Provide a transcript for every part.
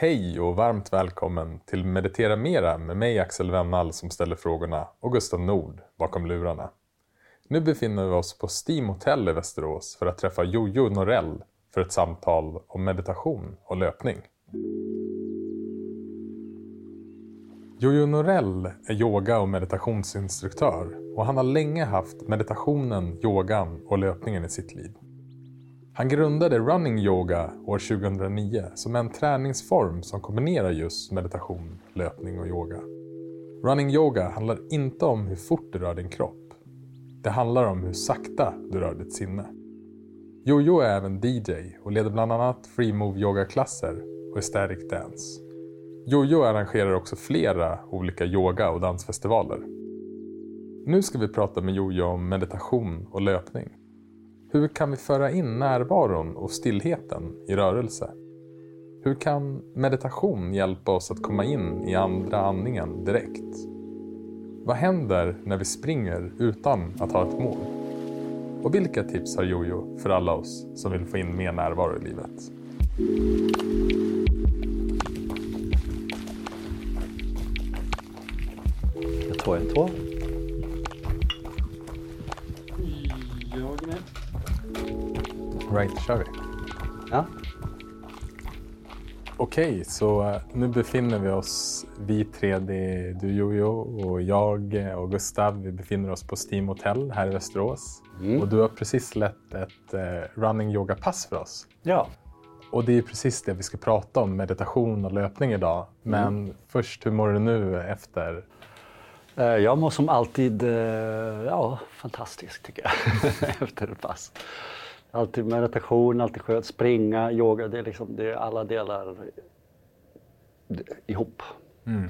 Hej och varmt välkommen till Meditera Mera med mig Axel Wennall som ställer frågorna och Gustav Nord bakom lurarna. Nu befinner vi oss på Steam Hotel i Västerås för att träffa Jojo Norell för ett samtal om meditation och löpning. Jojo Norell är yoga och meditationsinstruktör och han har länge haft meditationen, yogan och löpningen i sitt liv. Han grundade Running Yoga år 2009 som en träningsform som kombinerar just meditation, löpning och yoga. Running Yoga handlar inte om hur fort du rör din kropp. Det handlar om hur sakta du rör ditt sinne. Jojo är även DJ och leder bland annat Free Move Yoga-klasser och Aesthetic Dance. Jojo arrangerar också flera olika yoga och dansfestivaler. Nu ska vi prata med Jojo om meditation och löpning. Hur kan vi föra in närvaron och stillheten i rörelse? Hur kan meditation hjälpa oss att komma in i andra andningen direkt? Vad händer när vi springer utan att ha ett mål? Och vilka tips har Jojo för alla oss som vill få in mer närvaro i livet? Jag tar en tror. Right, kör vi. Ja. Okej, så eh, nu befinner vi oss, vi tre, det är du Jojo och jag eh, och Gustav, vi befinner oss på Steam Hotel här i Västerås. Mm. Och du har precis lett ett eh, running yoga-pass för oss. Ja. Och det är precis det vi ska prata om, meditation och löpning idag. Men först, hur mår du nu efter? Eh, Jag mår som alltid ja, fantastiskt tycker jag efter ett pass. Alltid meditation, alltid skönt, springa, yoga, det är liksom det är alla delar ihop.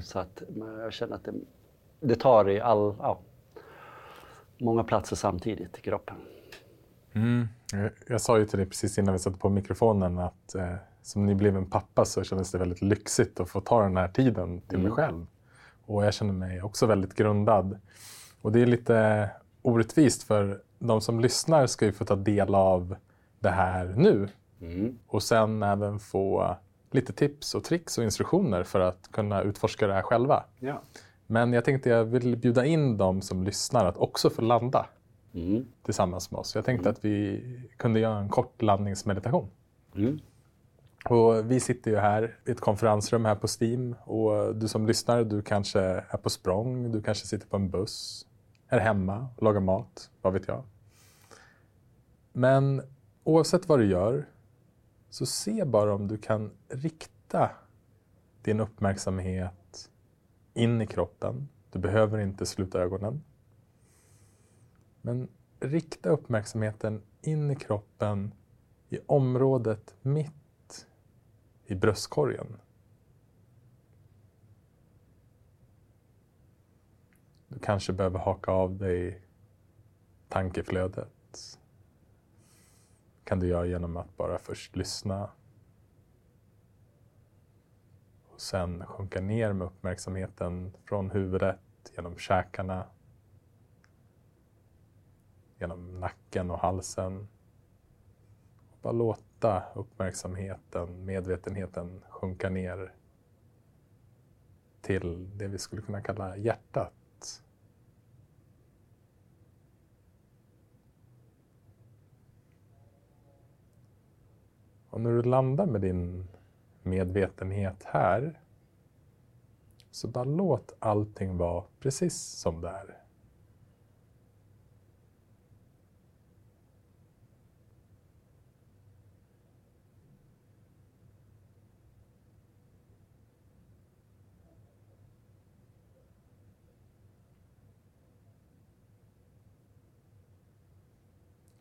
Så att jag känner att det, det tar i all, ja, många platser samtidigt i kroppen. Jag, jag sa ju till dig precis innan vi satte på mikrofonen att eh, som nybliven pappa så kändes det väldigt lyxigt att få ta den här tiden till mig själv. Och jag känner mig också väldigt grundad. Och det är lite orättvist för de som lyssnar ska ju få ta del av det här nu. Och sen även få lite tips och tricks och instruktioner för att kunna utforska det här själva. Ja. Men jag tänkte jag vill bjuda in de som lyssnar att också få landa Mm. tillsammans med oss. Jag tänkte att vi kunde göra en kort landningsmeditation. Mm. Och vi sitter ju här i ett konferensrum här på Steam och du som lyssnar, du kanske är på språng, du kanske sitter på en buss, är hemma och lagar mat, vad vet jag. Men oavsett vad du gör så se bara om du kan rikta din uppmärksamhet in i kroppen. Du behöver inte sluta ögonen. Men rikta uppmärksamheten in i kroppen i området mitt i bröstkorgen. Du kanske behöver haka av dig tankeflödet. kan du göra genom att bara först lyssna och sen sjunka ner med uppmärksamheten från huvudet genom käkarna genom nacken och halsen. Och bara låta uppmärksamheten, medvetenheten sjunka ner till det vi skulle kunna kalla hjärtat. Och när du landar med din medvetenhet här så bara låt allting vara precis som det är.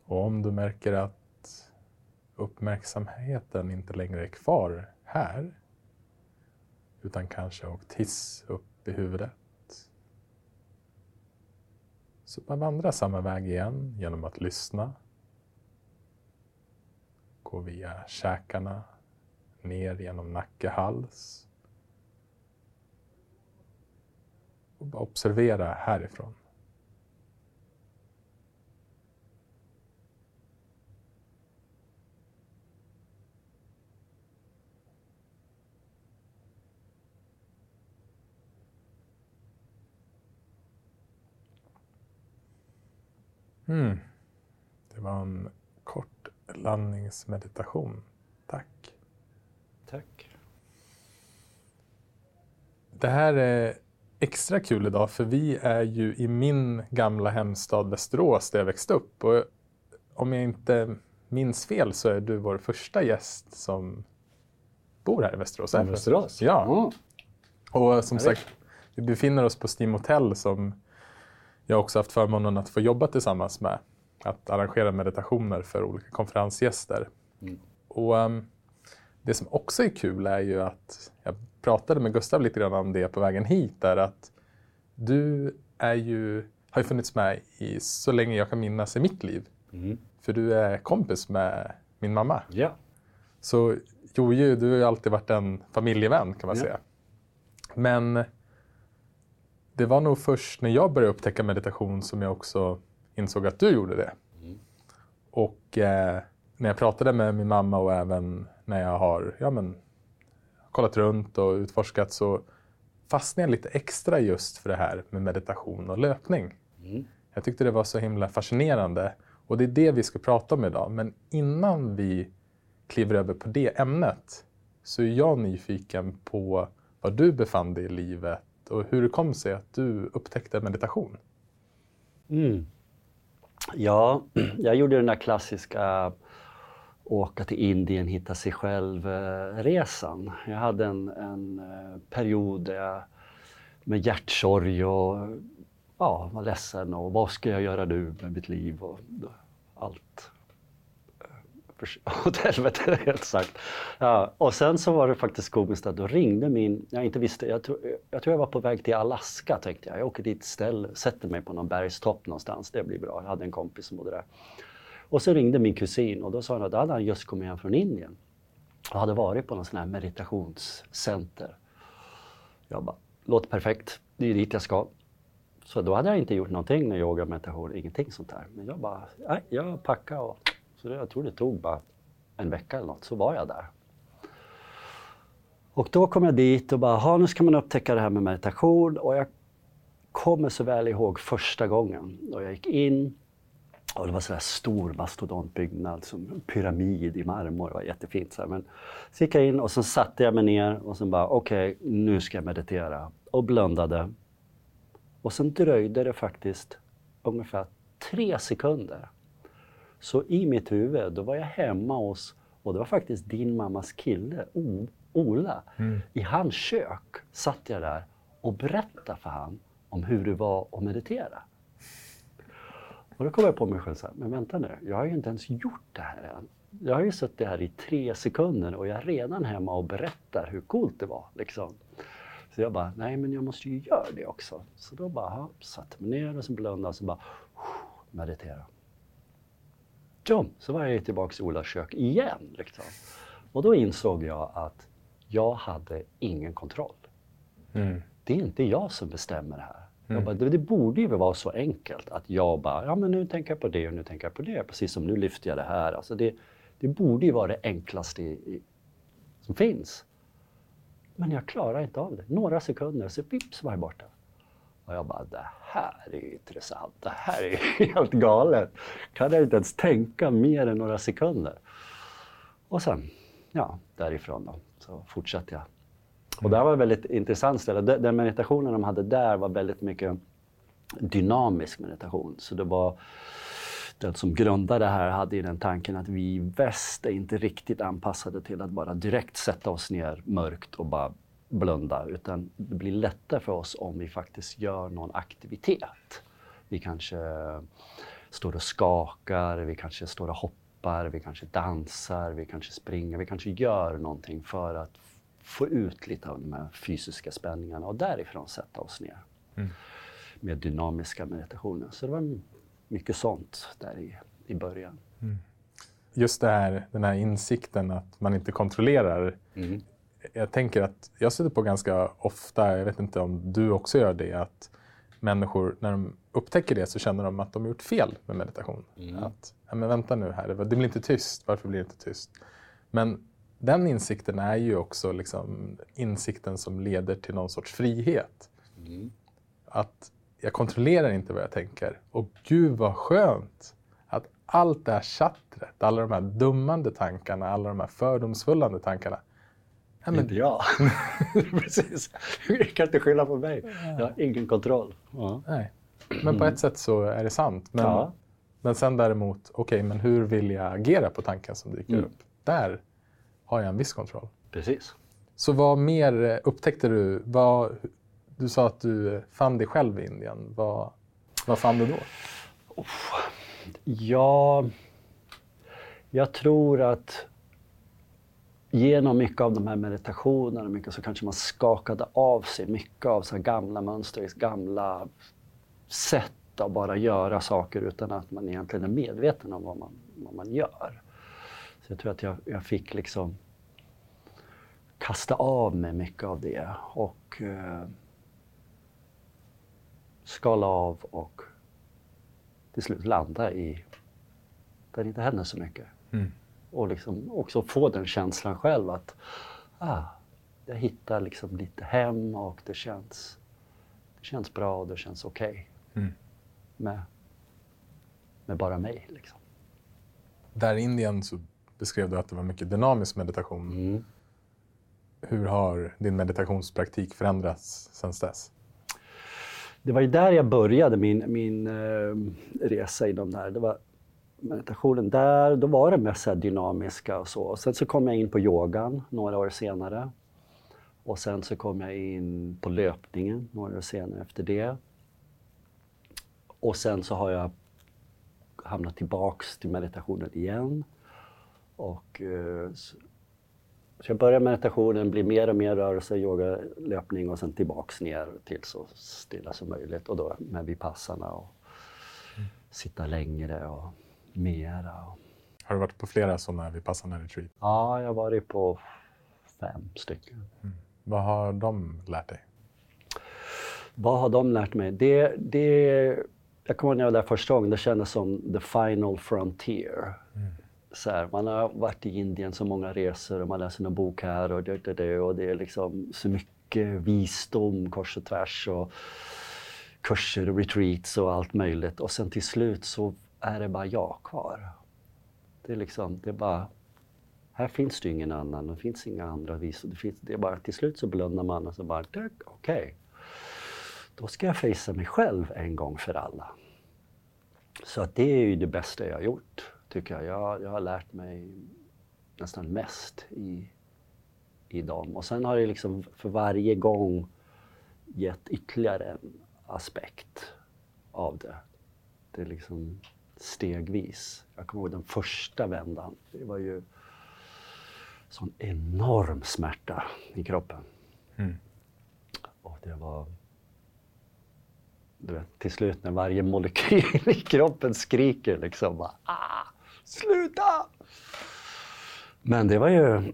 Och om du märker att uppmärksamheten inte längre är kvar här utan kanske åkt hiss upp i huvudet så man vandrar samma väg igen genom att lyssna. Gå via käkarna, ner genom nacke, hals. Och bara observera härifrån. Mm. Det var en kort landningsmeditation. Tack. Tack. Det här är extra kul idag för vi är ju i min gamla hemstad Västerås där jag växte upp. Och om jag inte minns fel så är du vår första gäst som bor här i Västerås. Västerås? Ja. Mm. Och som sagt, vi befinner oss på Steam Hotel som jag också haft förmånen att få jobba tillsammans med. Att arrangera meditationer för olika konferensgäster. Mm. Och ehm, det som också är kul är ju att, jag pratade med Gustav lite grann om det på vägen hit, är att du är ju, har ju funnits med i så länge jag kan minnas i mitt liv. Mm. För du är kompis med min mamma. Ja. Så Jojo, du har ju alltid varit en familjevän kan man Ja. säga. Men det var nog först när jag började upptäcka meditation som jag också insåg att du gjorde det. Mm. Och eh, när jag pratade med min mamma och även när jag har ja, men, kollat runt och utforskat så fastnade jag lite extra just för det här med meditation och löpning. Mm. Jag tyckte det var så himla fascinerande och det är det vi ska prata om idag. Men innan vi kliver över på det ämnet så är jag nyfiken på var du befann dig i livet och hur det kom sig att du upptäckte meditation. Mm. Ja, jag gjorde den där klassiska åka till Indien, hitta sig själv-resan. Eh, jag hade en, en eh, period där jag med hjärtsorg och ja, var ledsen och vad ska jag göra nu med mitt liv och allt. Åt helvete, helt sagt. Ja, och sen så var det faktiskt komiskt att då ringde min, jag inte visste, jag tror, jag tror jag var på väg till Alaska tänkte jag. Jag åker dit, ställ, sätter mig på någon bergstopp någonstans, det blir bra. Jag hade en kompis som bodde där. Och så ringde min kusin och då sa han att då hade han just kommit hem från Indien och hade varit på någon sån här meditationscenter. Jag bara, låter perfekt, det är dit jag ska. Så då hade jag inte gjort någonting med yoga, meditation, ingenting sånt där. Men jag bara, nej, jag packade och så det, jag tror det tog bara en vecka eller något, så var jag där. Och då kom jag dit och bara, nu ska man upptäcka det här med meditation. Och jag kommer så väl ihåg första gången Och jag gick in och det var så där stor mastodontbyggnad, som en pyramid i marmor. Det var jättefint. Så här. Men så gick jag in och så satte jag mig ner och sen bara, okej, nu ska jag meditera. Och blundade. Och sen dröjde det faktiskt ungefär tre sekunder. Så i mitt huvud, då var jag hemma hos, och det var faktiskt din mammas kille, Ola. I hans kök satt jag där och berättade för han om hur det var att meditera. Och då kom jag på mig själv så här, men vänta nu, jag har ju inte ens gjort det här än. Jag har ju suttit här i tre sekunder och jag är redan hemma och berättar hur coolt det var. Liksom. Så jag bara, nej men jag måste ju göra det också. Så då bara, satte mig ner och så blundade och så bara, meditera. Dum, så var jag tillbaka i Olas kök igen. Liksom. Och då insåg jag att jag hade ingen kontroll. Mm. Det är inte jag som bestämmer här. Jag bara, det, det borde ju vara så enkelt att jag bara, ja men nu tänker jag på det och nu tänker jag på det. Precis som nu lyfter jag det här. Alltså det, det borde ju vara det enklaste i, i, som finns. Men jag klarar inte av det. Några sekunder så vips var jag borta. Och jag bara, det här är intressant. Det här är ju helt galet. Kan jag inte ens tänka mer än några sekunder. Och sen, ja, därifrån då, så fortsatte jag. Och det här var ett väldigt intressant ställe. Den den meditationen de hade där var väldigt mycket dynamisk meditation. Så det var den som grundade det här hade ju den tanken att vi i väst är inte riktigt anpassade till att bara direkt sätta oss ner mörkt och bara blunda. Utan det blir lättare för oss om vi faktiskt gör någon aktivitet. Vi kanske står och skakar, vi kanske står och hoppar, vi kanske dansar, vi kanske springer, vi kanske gör någonting för att få ut lite av de här fysiska spänningarna och därifrån sätta oss ner. Med dynamiska meditationer. Så det var mycket sånt där i, i början. Just det här, den här insikten att man inte kontrollerar. Jag tänker att jag stöter på ganska ofta, jag vet inte om du också gör det, att människor när de upptäcker det så känner de att de har gjort fel med meditation. Att, ja, men vänta nu här, det blir inte tyst, varför blir det inte tyst? Men den insikten är ju också liksom insikten som leder till någon sorts frihet. Att jag kontrollerar inte vad jag tänker. Och gud vad skönt att allt det här chattret, alla de här dummande tankarna, alla de här fördomsfullande tankarna. Ja, men... Inte jag. Precis. Du kan inte skylla på mig. Jag har ingen kontroll. Ja. Nej. Men på ett sätt så är det sant. Men, ja. men sen däremot, okej, okay, men hur vill jag agera på tanken som dyker mm. upp? Där har jag en viss kontroll. Precis. Så vad mer upptäckte du? Vad, du sa att du fann dig själv i Indien. Vad, vad fann du då? Oh, ja, jag tror att genom mycket av de här meditationerna mycket så kanske man skakade av sig mycket av så gamla mönster, gamla sätt att bara göra saker utan att man egentligen är medveten om vad man, vad man gör. Så jag tror att jag, jag fick liksom kasta av mig mycket av det och eh, skala av och till slut landa i där det inte händer så mycket. Mm. Och liksom också få den känslan själv att ah, jag hittar liksom lite hem och det känns, det känns bra och det känns okej. Okay mm. med, med bara mig. Liksom. Där i Indien så beskrev du att det var mycket dynamisk meditation. Mm. Hur har din meditationspraktik förändrats sedan dess? Det var ju där jag började min, min uh, resa inom det här. Det var meditationen där, då var det mest så dynamiska och så. Sen så kom jag in på yogan några år senare. Och sen så kom jag in på löpningen några år senare efter det. Och sen så har jag hamnat tillbaks till meditationen igen. Och eh, så jag börjar meditationen, blir mer och mer rörelse, yoga, löpning och sen tillbaks ner till så stilla som möjligt och då med vipassarna och mm. sitta längre och mera. Har du varit på flera sådana vipassana retreat? Ja, jag har varit på fem stycken. Mm. Vad har de lärt dig? Vad har de lärt mig? Det, det, jag kommer ihåg när jag var där första gången, det kändes som the final frontier. Mm så här, man har varit i Indien så många resor och man läser en bok här och det, det, det, och det är liksom så mycket visdom kors och tvärs och kurser och retreats och allt möjligt. Och sen till slut så är det bara jag kvar. Det är liksom, det är bara, här finns det ju ingen annan, det finns inga andra visor. Det, finns, det är bara, till slut så blundar man och så bara, okej. Okay. Då ska jag fejsa mig själv en gång för alla. Så att det är ju det bästa jag har gjort tycker jag. jag. Jag har lärt mig nästan mest i, i dem. Och sen har det liksom för varje gång gett ytterligare en aspekt av det. Det är liksom stegvis. Jag kommer ihåg den första vändan. Det var ju sån enorm smärta i kroppen. Mm. Och det var... Du vet, till slut när varje molekyl i kroppen skriker liksom bara, ah! Sluta! Men det var ju,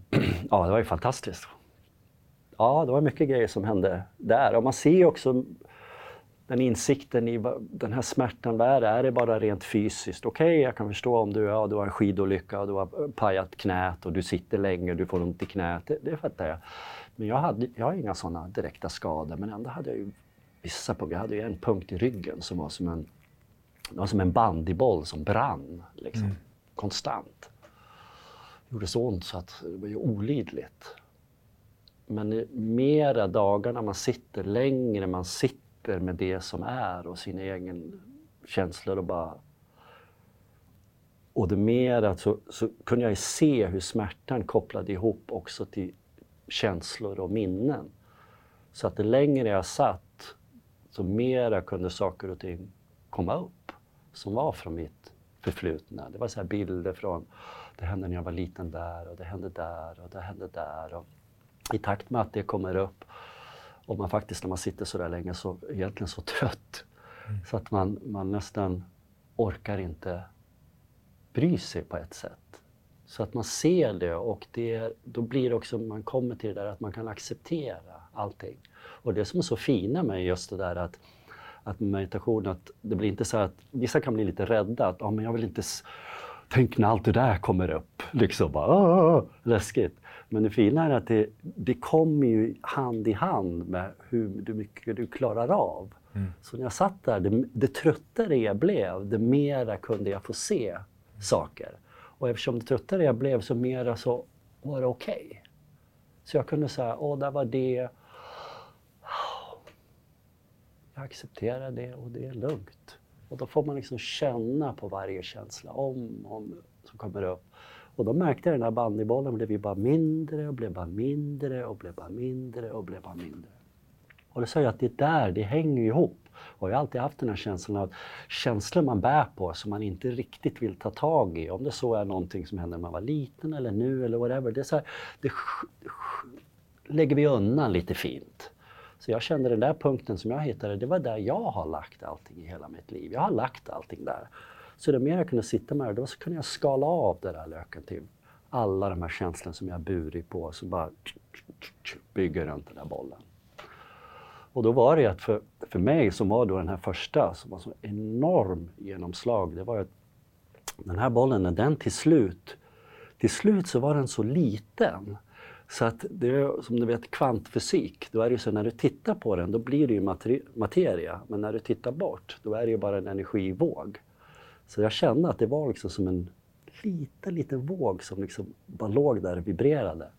ja, det var ju fantastiskt. Ja, det var mycket grejer som hände där. Och man ser också den insikten i den här smärtan, vad är det? Är det bara rent fysiskt? Okej, okay, jag kan förstå om du, ja, du har en skidolycka och du har pajat knät och du sitter länge och du får ont i knät. Det, det fattar jag. Men jag, hade, jag har inga sådana direkta skador, men ändå hade jag ju vissa punkter. Jag hade ju en punkt i ryggen som var som en, var som en bandyboll som brann. Liksom. Mm konstant. Det gjorde så ont så att det var ju olidligt. Men mera dagarna man sitter, längre man sitter med det som är och sina egna känslor och bara... Och det mera så, så kunde jag ju se hur smärtan kopplade ihop också till känslor och minnen. Så att det längre jag satt, så mera kunde saker och ting komma upp som var från mitt förflutna. Det var så bilder från det hände när jag var liten där och det hände där och det hände där. Och I takt med att det kommer upp och man faktiskt när man sitter så där länge så egentligen så trött mm. så att man, man nästan orkar inte bry sig på ett sätt. Så att man ser det och det, då blir det också, man kommer till det där att man kan acceptera allting. Och det som är så fina med just det där att att meditation, att det blir inte så att vissa kan bli lite rädda att oh, men jag vill inte tänk när allt det där kommer upp. Liksom bara, läskigt. Men det fina är att det, det kommer ju hand i hand med hur mycket du klarar av. Mm. Så när jag satt där, det, det tröttare jag blev, det mera kunde jag få se saker. Och eftersom det tröttare jag blev, så mera så var det okej. Okay. Så jag kunde säga, åh, där var det. Jag accepterar det och det är lugnt. Och då får man liksom känna på varje känsla om, om som kommer upp. Och då märkte jag den här bandybollen blev ju bara mindre och blev bara mindre och blev bara mindre och blev bara mindre. Och då sa jag att det där, det hänger ihop. Och jag har alltid haft den här känslan av känslor man bär på som man inte riktigt vill ta tag i. Om det så är någonting som hände när man var liten eller nu eller whatever. Det, är så här, det lägger vi undan lite fint. Så jag kände den där punkten som jag hittade, det var där jag har lagt allting i hela mitt liv. Jag har lagt allting där. Så det mer jag kunde sitta med det, då så kunde jag skala av den där löken till alla de här känslorna som jag burit på, som bara bygger runt den där bollen. Och då var det att för, för mig som var då den här första, som var så enorm genomslag, det var att den här bollen, när den till slut, till slut så var den så liten så att det är som du vet kvantfysik, då är det ju så när du tittar på den då blir det ju materia, men när du tittar bort då är det ju bara en energivåg. Så jag kände att det var liksom som en liten, liten våg som liksom bara låg där och vibrerade.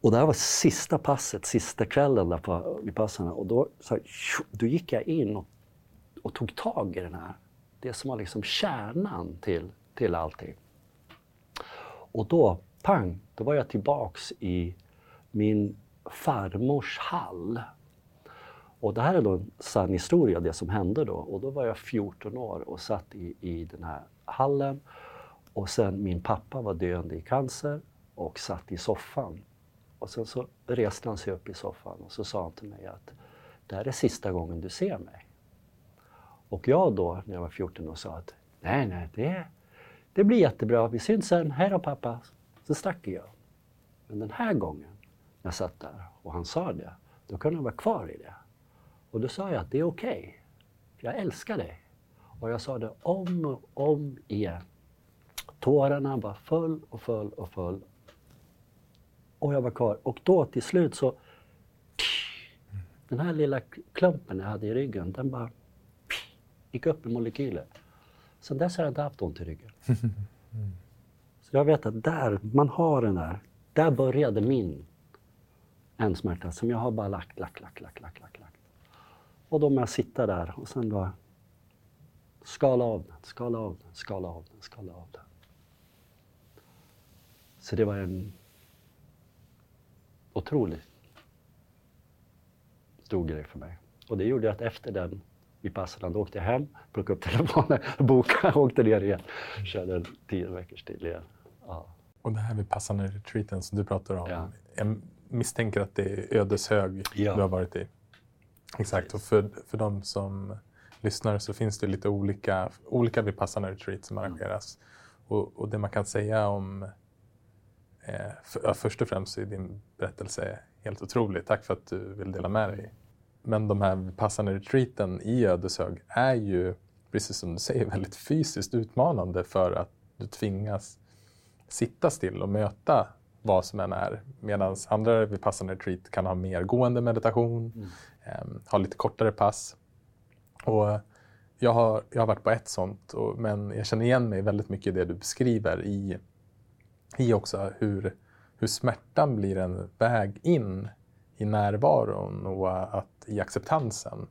Och det här var sista passet, sista kvällen där på, vid passen. Och då, så då gick jag in och, och, tog tag i den här, det som var liksom kärnan till, till allting. Och då, pang, då var jag tillbaks i min farmors hall. Och det här är då en sann historia, det som hände då. Och då var jag 14 år och satt i, i den här hallen. Och sen min pappa var döende i cancer och satt i soffan. Och sen så reste han sig upp i soffan och så sa han till mig att det här är sista gången du ser mig. Och jag då, när jag var 14 år, sa att nej, nej, det, det blir jättebra, vi syns sen, hej då pappa. Så stack jag. Men den här gången, när jag satt där och han sa det, då kunde han vara kvar i det. Och då sa jag att det är okej, okay, jag älskar dig. Och jag sa det om och om igen. Tårarna bara föll och föll och föll och jag var kvar. Och då till slut så... Den här lilla klumpen jag hade i ryggen, den bara gick upp i molekyler. Sen dess har jag inte haft ont i ryggen. Så jag vet att där, man har den där. Där började min en smärta som jag har bara lagt, lagt, lagt, lagt, lagt, lagt. Och då må jag sitta där och sen bara skala av den, skala av den, skala av den, skala av den. Så det var en otroligt stor grej för mig. Och det gjorde att efter den Vipassana, då åkte jag hem, plockade upp telefonen, bokade och åkte ner igen. Körde en tio veckors tid igen. Ja. Och det här Vipassana-retreaten som du pratar om, ja. jag misstänker att det är Ödeshög ja. du har varit i? Exakt, och för, för de som lyssnar så finns det lite olika, olika Vipassana-retreat som mm. arrangeras. Mm. Och, och det man kan säga om Eh, för, först och främst är din berättelse helt otrolig. Tack för att du vill dela med dig. Men de här passande retreaten i Ödeshög är ju, precis som du säger, väldigt fysiskt utmanande för att du tvingas sitta still och möta vad som än är. Medan andra vid passande retreat kan ha mer gående meditation, mm eh, ha lite kortare pass. Och jag, har, jag har varit på ett sånt, och, men jag känner igen mig väldigt mycket i det du beskriver i i också hur, hur smärtan blir en väg in i närvaron och att, i acceptansen.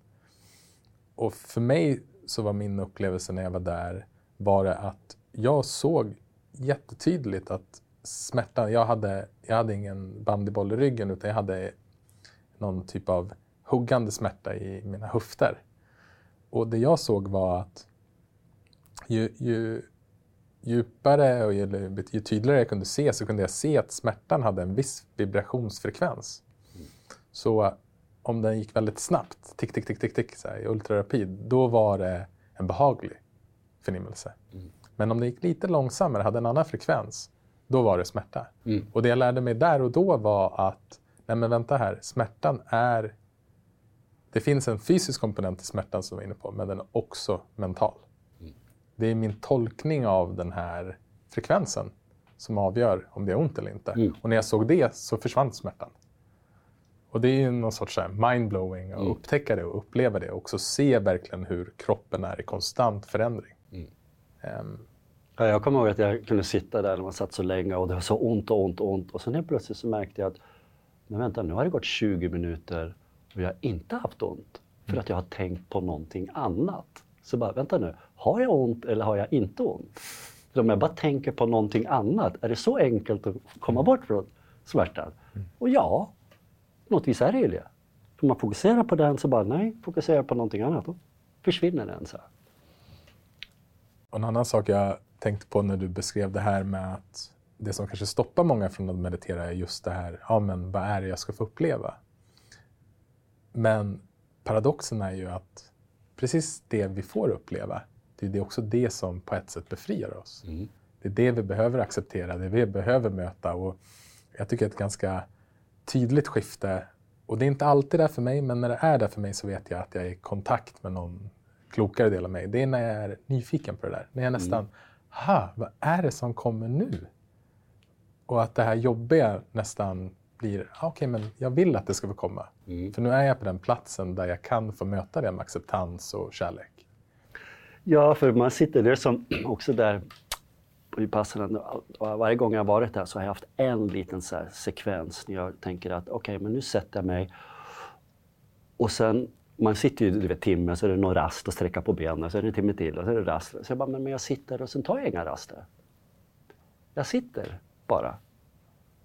Och för mig så var min upplevelse när jag var där bara att jag såg jättetydligt att smärtan, jag hade, jag hade ingen bandyboll i ryggen utan jag hade någon typ av huggande smärta i mina höfter. Och det jag såg var att ju, ju djupare och ju, ju tydligare jag kunde se så kunde jag se att smärtan hade en viss vibrationsfrekvens. Så om den gick väldigt snabbt, tick, tick, tick, tick, tick, så här, i ultrarapid, då var det en behaglig förnimmelse. Mm. Men om det gick lite långsammare, hade en annan frekvens, då var det smärta. Mm. Och det jag lärde mig där och då var att, nej men vänta här, smärtan är... Det finns en fysisk komponent i smärtan som vi var inne på, men den är också mental det är min tolkning av den här frekvensen som avgör om det är ont eller inte. Mm. Och när jag såg det så försvann smärtan. Och det är ju någon sorts mindblowing att Mm. upptäcka det och uppleva det och också se verkligen hur kroppen är i konstant förändring. Mm. Ehm, Ja, jag kommer ihåg att jag kunde sitta där när man satt så länge och det var så ont och ont och ont. Och sen helt plötsligt så märkte jag att, men vänta nu har det gått 20 minuter och jag har inte haft ont. För att jag har tänkt på någonting annat. Så bara, vänta nu, har jag ont eller har jag inte ont? För om jag bara tänker på någonting annat, är det så enkelt att komma bort från smärtan? Och ja, på något vis är det ju det. För man fokuserar på den så bara, nej, fokusera på någonting annat. Då försvinner den så en annan sak jag tänkte på när du beskrev det här med att det som kanske stoppar många från att meditera är just det här, ja men vad är det jag ska få uppleva? Men paradoxen är ju att precis det vi får uppleva, det är det också det som på ett sätt befriar oss. Det är det vi behöver acceptera, det vi behöver möta och jag tycker ett ganska tydligt skifte, och det är inte alltid där för mig, men när det är där för mig så vet jag att jag är i kontakt med någon klokare del av mig. Det är när jag är nyfiken på det där. När jag nästan, ha, vad är det som kommer nu? Och att det här jobbiga nästan blir, ah, okej men jag vill att det ska få komma. För nu är jag på den platsen där jag kan få möta det med acceptans och kärlek. Ja, för man sitter där som också där på Vipassana. Varje gång jag har varit där så har jag haft en liten så sekvens när jag tänker att okej, men nu sätter jag mig. Och sen, man sitter ju du vet, timme, så är det någon rast och sträcka på benen, så är det en timme till och så är det rast. Så jag bara, men, men jag sitter och sen tar jag inga raster. Jag sitter bara.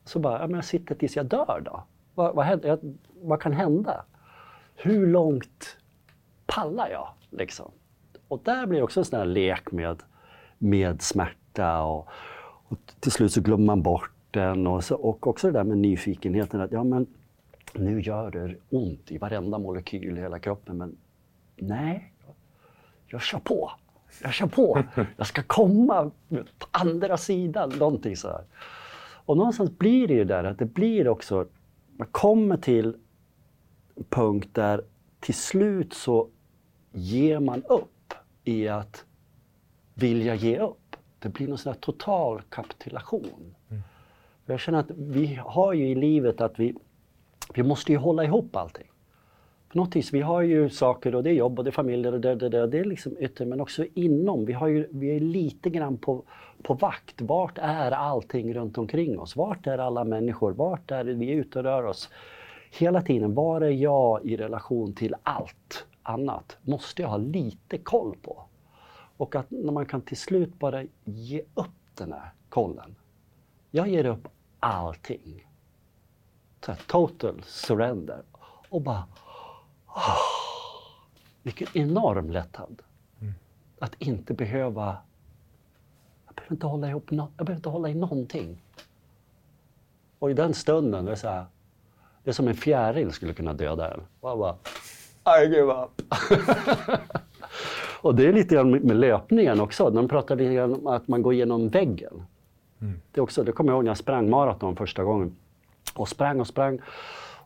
Så bara, ja, men jag sitter tills jag dör då. Vad, vad, händer? Jag, vad kan hända? Hur långt pallar jag? Liksom? Och där blir det också en sån här lek med, med smärta och, och till slut så glömmer man bort den. Och, så, och också det där med nyfikenheten att ja, men nu gör det ont i varenda molekyl i hela kroppen. Men nej, jag kör på. Jag kör på. Jag ska komma på andra sidan. Någonting så här. Och någonstans blir det ju där att det blir också, man kommer till en punkt där till slut så ger man upp i att vilja ge upp. Det blir någon sån total kapitulation. Jag känner att vi har ju i livet att vi, vi måste ju hålla ihop allting. På något vis, vi har ju saker och det är jobb och det är familjer och det, det, det, det är liksom yttre men också inom. Vi, har ju, vi är lite grann på, på vakt. Vart är allting runt omkring oss? Vart är alla människor? Vart är vi är ute och rör oss? Hela tiden, var är jag i relation till allt annat? Måste jag ha lite koll på. Och att när man kan till slut bara ge upp den här kollen. Jag ger upp allting. Så här, total surrender. Och bara ah, vilken enorm lättnad. Att inte behöva... Jag behöver inte hålla ihop no, Jag behöver inte hålla i någonting. Och i den stunden, det är så här, Det är som en fjäril skulle kunna döda en. Och bara, I give up. Och det är lite grann med löpningen också. De pratar lite grann om att man går igenom väggen. Det, är också, det kommer jag ihåg när jag sprang maraton första gången. Och sprang och sprang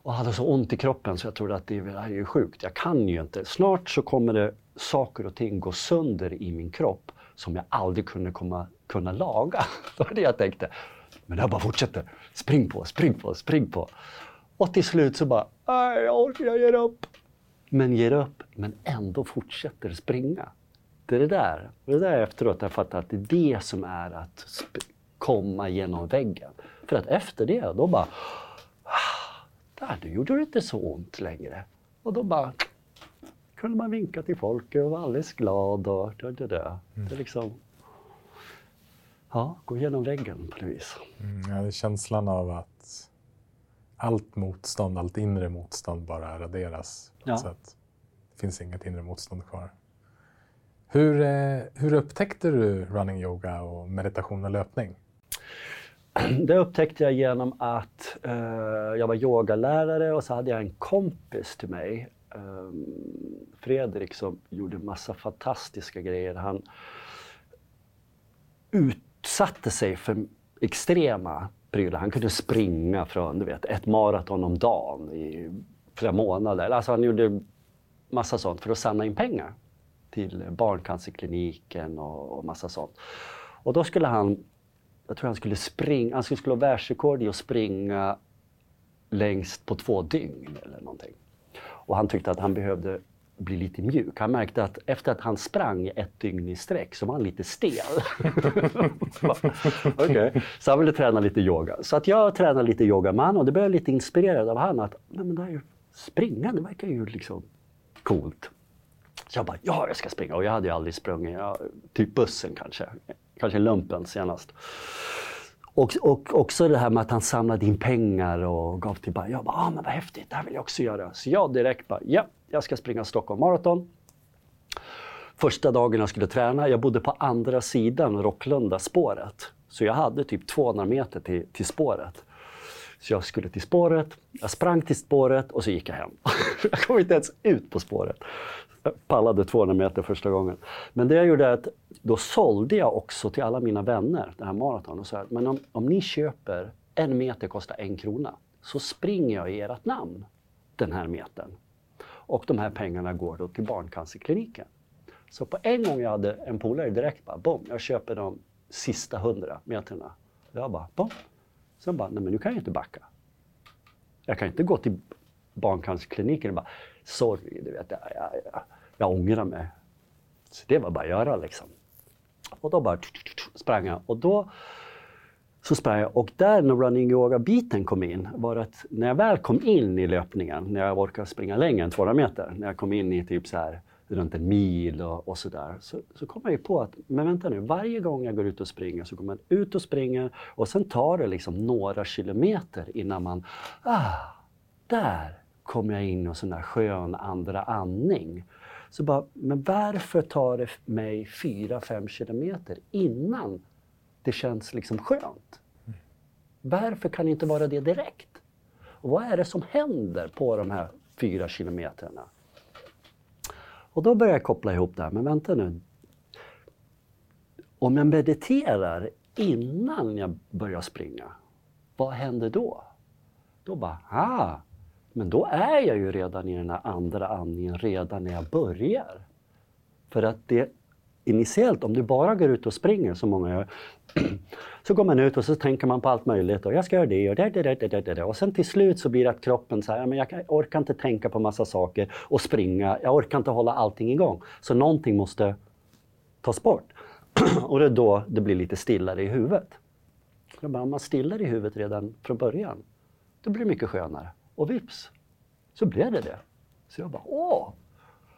och hade så ont i kroppen så jag trodde att det här är ju sjukt. Jag kan ju inte. Snart så kommer det saker och ting gå sönder i min kropp som jag aldrig kunde komma, kunna laga. Det var det jag tänkte. Men jag bara fortsätter. Spring på, spring på, spring på. Och till slut så bara, "Nej, jag orkar, jag ger upp. Men ger upp, men ändå fortsätter springa. Det är det där. Och det där efteråt jag fattar att det är det som är att komma genom väggen. För att efter det, då bara, där, nu gjorde det inte så ont längre. Och då bara kunde man vinka till folk och vara alldeles glad och det, det, det. det är liksom, ja, gå igenom väggen på något vis. Mm, ja, det är känslan av att allt motstånd, allt inre motstånd bara raderas. Ja. ett sätt. Det finns inget inre motstånd kvar. Hur, eh, hur upptäckte du running yoga och meditation och löpning? Det upptäckte jag genom att eh, jag var yogalärare och så hade jag en kompis till mig, eh, Fredrik, som gjorde massa fantastiska grejer. Han utsatte sig för extrema prylar. Han kunde springa från du vet, ett maraton om dagen i flera månader. Alltså han gjorde massa sånt för att samla in pengar till barncancerkliniken och, och massa sånt. Och då skulle han jag tror han skulle springa, han skulle slå världsrekord i att springa längst på två dygn eller någonting. Och han tyckte att han behövde bli lite mjuk. Han märkte att efter att han sprang ett dygn i sträck så var han lite stel. okay. Så han ville träna lite yoga. Så att jag tränade lite yoga med honom och det blev jag lite inspirerad av han att Nej, men det här springa, det verkar ju liksom coolt. Så jag bara, ja jag ska springa. Och jag hade ju aldrig sprungit, ja, typ bussen kanske. Kanske lumpen senast. Och, och också det här med att han samlade in pengar och gav till Jag bara, ah, men vad häftigt, det här vill jag också göra. Så jag direkt bara, ja, jag ska springa Stockholm Marathon. Första dagen jag skulle träna, jag bodde på andra sidan Rocklunda spåret. Så jag hade typ 200 meter till, till spåret. Så jag skulle till spåret, jag sprang till spåret och så gick jag hem. jag kom inte ens ut på spåret. Jag pallade 200 meter första gången. Men det jag gjorde är att då sålde jag också till alla mina vänner det här maraton och sa att men om, om ni köper en meter kostar en krona så springer jag i ert namn den här metern. Och de här pengarna går då till Barncancerkliniken. Så på en gång jag hade en polare direkt bara, bom, jag köper de sista hundra meterna. Jag bara, bom. Sen bara, nej men nu kan jag inte backa. Jag kan inte gå till Barncancerkliniken och bara, sorry, du vet, ja, ja, ja jag ångrar mig. Så det var bara att göra liksom. Och då bara sprang jag. Och då så sprang jag. Och där när running yoga-biten kom in var att när jag väl kom in i löpningen, när jag orkade springa längre än 200 meter, när jag kom in i typ så här runt en mil och, och sådär, så, så kom jag ju på att, men vänta nu, varje gång jag går ut och springer så går man ut och springer och sen tar det liksom några kilometer innan man, ah, där kom jag in i en sån där skön andra andning. Så bara, men varför tar det mig 4-5 kilometer innan det känns liksom skönt? Varför kan det inte vara det direkt? Och vad är det som händer på de här fyra kilometerna? Och då börjar jag koppla ihop det här, men vänta nu. Om jag mediterar innan jag börjar springa, vad händer då? Då bara, ah, men då är jag ju redan i den här andra andningen redan när jag börjar. För att det initiellt, om du bara går ut och springer som många gör, så går man ut och så tänker man på allt möjligt och jag ska göra det och det, det, det, det, det. Och sen till slut så blir det att kroppen säger, men jag orkar inte tänka på massa saker och springa, jag orkar inte hålla allting igång. Så någonting måste tas bort. och det är då det blir lite stillare i huvudet. Om man stillar i huvudet redan från början, då blir det mycket skönare. Och vips, så blev det det. Så jag bara, åh,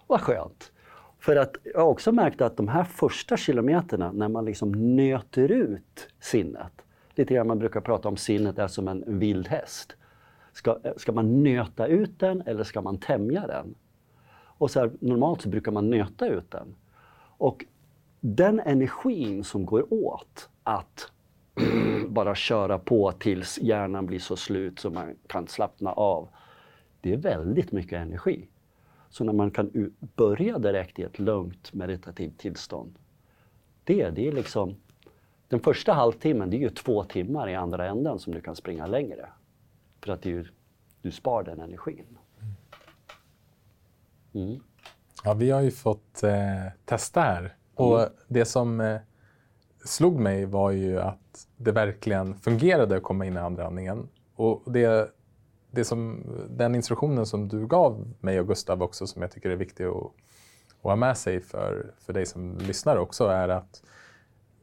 vad skönt. För att jag har också märkt att de här första kilometerna när man liksom nöter ut sinnet. Lite grann man brukar prata om sinnet är som en, vild häst. Ska, ska man nöta ut den eller ska man tämja den? Och så här, normalt så brukar man nöta ut den. Och den energin som går åt att bara köra på tills hjärnan blir så slut så man kan slappna av. Det är väldigt mycket energi. Så när man kan börja direkt i ett lugnt meditativt tillstånd. Det, det är liksom, den första halvtimmen det är ju två timmar i andra änden som du kan springa längre. För att du, du spar den energin. Mm. Ja, vi har ju fått eh, testa här. Och mm. det som eh, slog mig var ju att det verkligen fungerade att komma in i andra andningen. Och det, det som, den instruktionen som du gav mig och Gustav också som jag tycker är viktig att, att ha med sig för, för dig som lyssnar också är att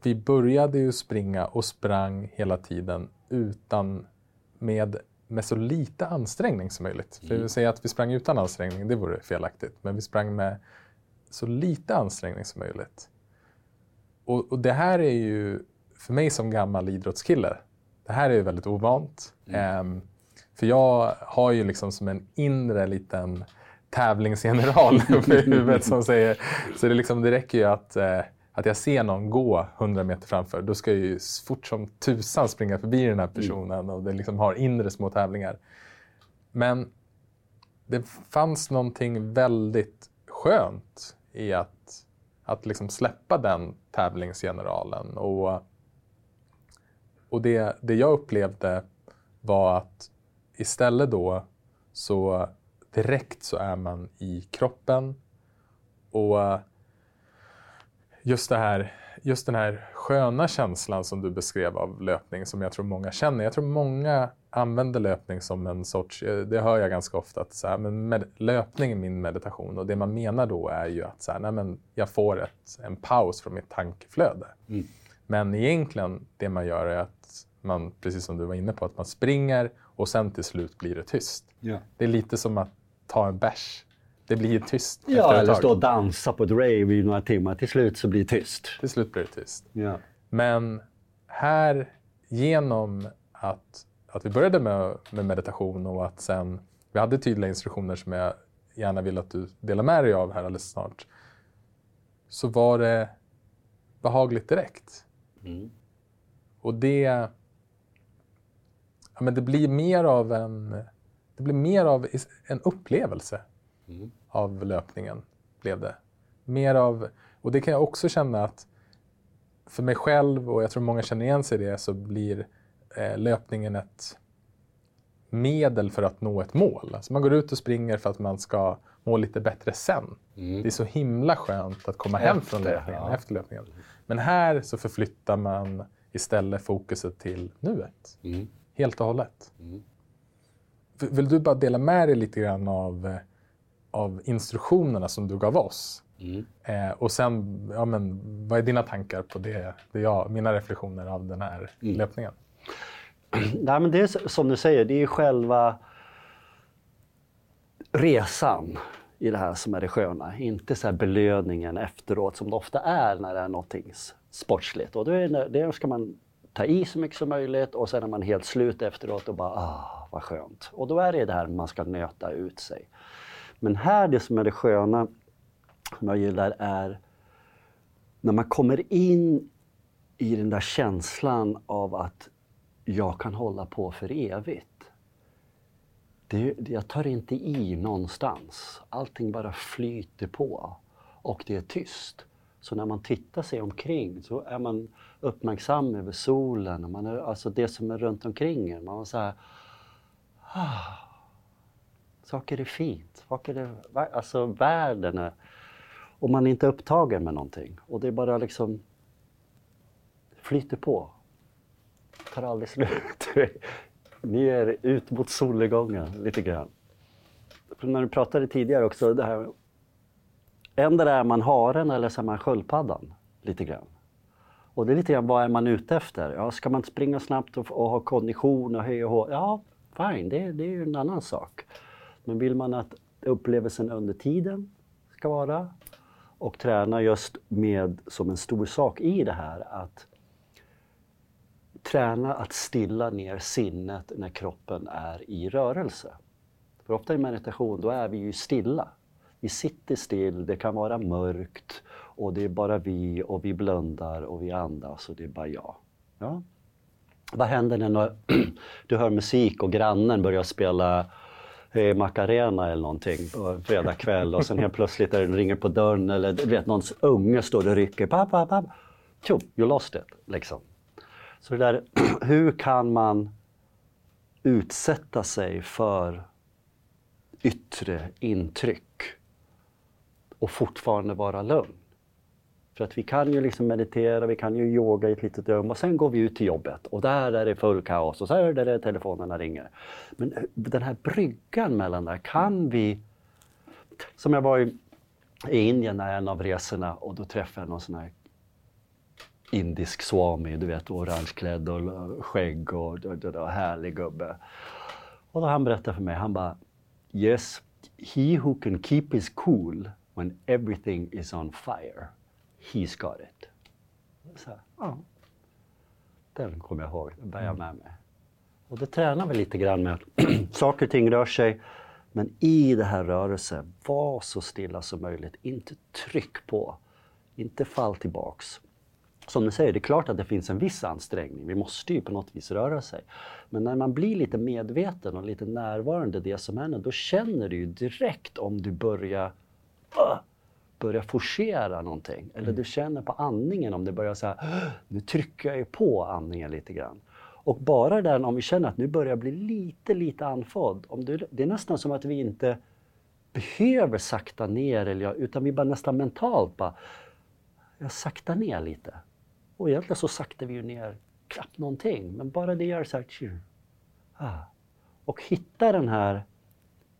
vi började ju springa och sprang hela tiden utan med, med så lite ansträngning som möjligt. Mm. För att säga att vi sprang utan ansträngning, det vore felaktigt. Men vi sprang med så lite ansträngning som möjligt. Och, och, det här är ju, för mig som gammal idrottskille, det här är ju väldigt ovant. Mm. Um, för jag har ju liksom som en inre liten tävlingsgeneral i huvudet som säger, så det, liksom, det räcker ju att, eh, att jag ser någon gå 100 meter framför, då ska jag ju fort som tusan springa förbi den här personen mm. och det liksom har inre små tävlingar. Men det fanns någonting väldigt skönt i att att liksom släppa den tävlingsgeneralen. Och, och det, det jag upplevde var att istället då så direkt så är man i kroppen. Och just det här, just den här sköna känslan som du beskrev av löpning som jag tror många känner. Jag tror många använder löpning som en sorts, eh, det hör jag ganska ofta, att så här, men med, löpning är min meditation och det man menar då är ju att så här, nej, men jag får ett, en paus från mitt tankeflöde. Mm. Men egentligen det man gör är att man, precis som du var inne på, att man springer och sen till slut blir det tyst. Ja. Det är lite som att ta en bärs. Det blir tyst Ja, efter ett eller tag. stå och dansa på ett rave i några timmar. Till slut så blir det tyst. Till slut blir det tyst. Ja. Men här, genom att, att vi började med, med meditation och att sen vi hade tydliga instruktioner som jag gärna vill att du delar med dig av här alldeles snart, så var det behagligt direkt. Mm. Och det, ja, men det blir mer av en, det blir mer av en upplevelse Mm. av löpningen, blev det. Mer av, och det kan jag också känna att för mig själv, och jag tror många känner igen sig i det, så blir löpningen ett medel för att nå ett mål. Alltså man går ut och springer för att man ska må lite bättre sen. Mm. Det är så himla skönt att komma hem från Efter, löpningen, ja. efter löpningen. Men här så förflyttar man istället fokuset till nuet, Mm. helt och hållet. Mm. Vill du bara dela med dig lite grann av, eh, av instruktionerna som du gav oss? Mm. Eh, och sen, ja, men, vad är dina tankar på det, det jag, mina reflektioner av den här Mm. löpningen? Nej, men det är som du säger, det är själva resan i det här som är det sköna. Inte så här belöningen efteråt som det ofta är när det är någonting sportsligt. Och då är det ska man ta i så mycket som möjligt och sen är man helt slut efteråt och bara ah, vad skönt. Och då är det det här man ska nöta ut sig. Men här, det som är det sköna, som jag gillar, är när man kommer in i den där känslan av att jag kan hålla på för evigt. Det, jag tar inte i någonstans. Allting bara flyter på och det är tyst. Så när man tittar sig omkring så är man uppmärksam över solen, och man är, alltså det som är runt omkring en. Man var så här, ah, saker är fint, saker är, alltså världen är, och man är inte upptagen med någonting. Och det är bara liksom flyter på. Tar aldrig slut. Ner, ut mot solnedgången lite grann. För när du pratade tidigare också, det här Ändå är man haren eller så är man sköldpaddan lite grann. Och det är lite grann vad är man ute efter? Ja, ska man springa snabbt och, och ha kondition och höja hår? Ja, fine, det, det är ju en annan sak. Men vill man att upplevelsen under tiden ska vara och träna just med som en stor sak i det här att träna att stilla ner sinnet när kroppen är i rörelse. För ofta i meditation då är vi ju stilla. Vi sitter still, det kan vara mörkt och det är bara vi och vi blundar och vi andas och det är bara jag. Ja. Vad händer när du hör musik och grannen börjar spela eh, Macarena eller någonting på fredag kväll och sen helt plötsligt är det ringer på dörren eller du vet någons unge står och rycker. Pappa, pappa. Tjo, you lost it. Liksom. Så det där, hur kan man utsätta sig för yttre intryck och fortfarande vara lugn? För att vi kan ju liksom meditera, vi kan ju yoga i ett litet rum och sen går vi ut till jobbet och där är det full kaos och så är det där telefonerna ringer. Men den här bryggan mellan där, kan vi... Som jag var i, i Indien när en av resorna och då träffade jag någon sån här indisk swami, du vet orangeklädd och skägg och, och, och, och härlig gubbe. Och då han berättade för mig, han bara Yes, he who can keep his cool when everything is on fire, he's got it. Så här, ja. Den kommer jag ihåg, den bär jag med mig. Och det tränar vi lite grann med saker och ting rör sig, men i det här rörelsen, var så stilla som möjligt. Inte tryck på, inte fall tillbaks som du säger, det är klart att det finns en viss ansträngning. Vi måste ju på något vis röra sig. Men när man blir lite medveten och lite närvarande det som händer, då känner du ju direkt om du börjar uh, börjar forcera någonting. Eller du känner på andningen om det börjar så här, "Åh, nu trycker jag ju på andningen lite grann. Och bara den, om vi känner att nu börjar jag bli lite, lite andfådd. Om du, det är nästan som att vi inte behöver sakta ner, eller, utan vi bara nästan mentalt bara, jag saktar ner lite. Och egentligen så saktar vi ju ner knappt någonting, men bara det gör så här... tju, Ah. Och hitta den här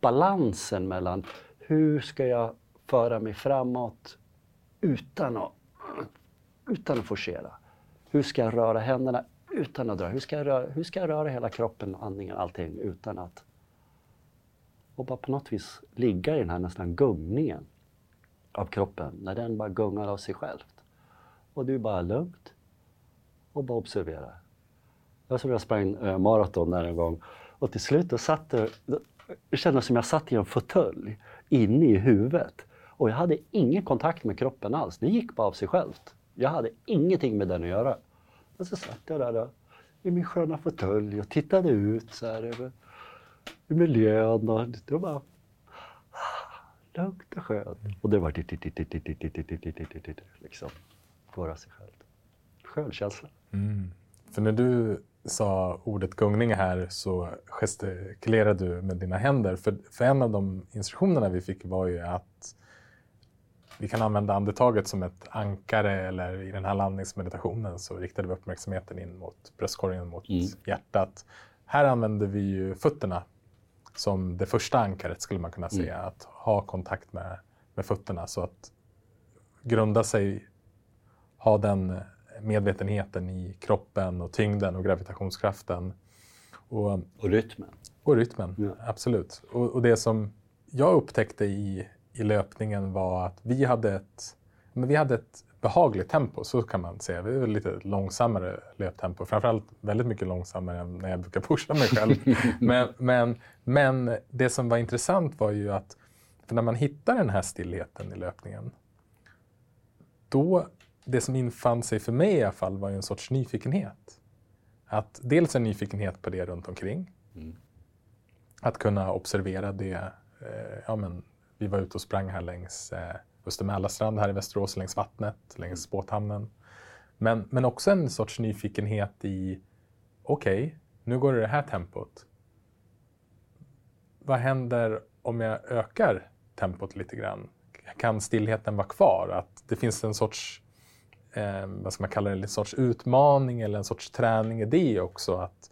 balansen mellan hur ska jag föra mig framåt utan att, utan att forcera? Hur ska jag röra händerna utan att dra? Hur ska jag röra, hur ska jag röra hela kroppen, andningen, allting utan att... Och bara på något vis ligga i den här nästan gungningen av kroppen, när den bara gungar av sig självt. Och du bara lugnt och bara observerar. Jag som jag sprang äh, maraton där en gång och till slut då satt det, det kändes som jag satt i en fåtölj inne i huvudet. Och jag hade ingen kontakt med kroppen alls. Det gick bara av sig självt. Jag hade ingenting med den att göra. Och så satt jag där då, i min sköna fåtölj och tittade ut så här över i miljön och det var bara lugnt och skönt. Och det var liksom, av sig självt. Skön känsla. Mm. För när du sa ordet gungning här så gestikulerade du med dina händer. För, för en av de instruktionerna vi fick var ju att vi kan använda andetaget som ett ankare eller i den här landningsmeditationen så riktade vi uppmärksamheten in mot bröstkorgen, mot mm. hjärtat. Här använder vi ju fötterna som det första ankaret skulle man kunna säga. Mm. Att ha kontakt med, med fötterna så att grunda sig, ha den medvetenheten i kroppen och tyngden och gravitationskraften. Och, och rytmen. Och rytmen, ja. absolut. Och, och, det som jag upptäckte i, i löpningen var att vi hade ett, men vi hade ett behagligt tempo, så kan man säga. Vi hade lite långsammare löptempo, framförallt väldigt mycket långsammare än när jag brukar pusha mig själv. men, men, men det som var intressant var ju att när man hittar den här stillheten i löpningen, då det som infann sig för mig i alla fall var ju en sorts nyfikenhet. Att dels en nyfikenhet på det runt omkring. Mm. Att kunna observera det. Eh, ja, men, vi var ute och sprang här längs eh, Östermälarstrand här i Västerås, längs vattnet, längs mm. båthamnen. Men, men också en sorts nyfikenhet i, okej, okay, nu går det det här tempot. Vad händer om jag ökar tempot lite grann? Kan stillheten vara kvar? Att det finns en sorts eh, vad ska man kalla det, en sorts utmaning eller en sorts träning i det också. Att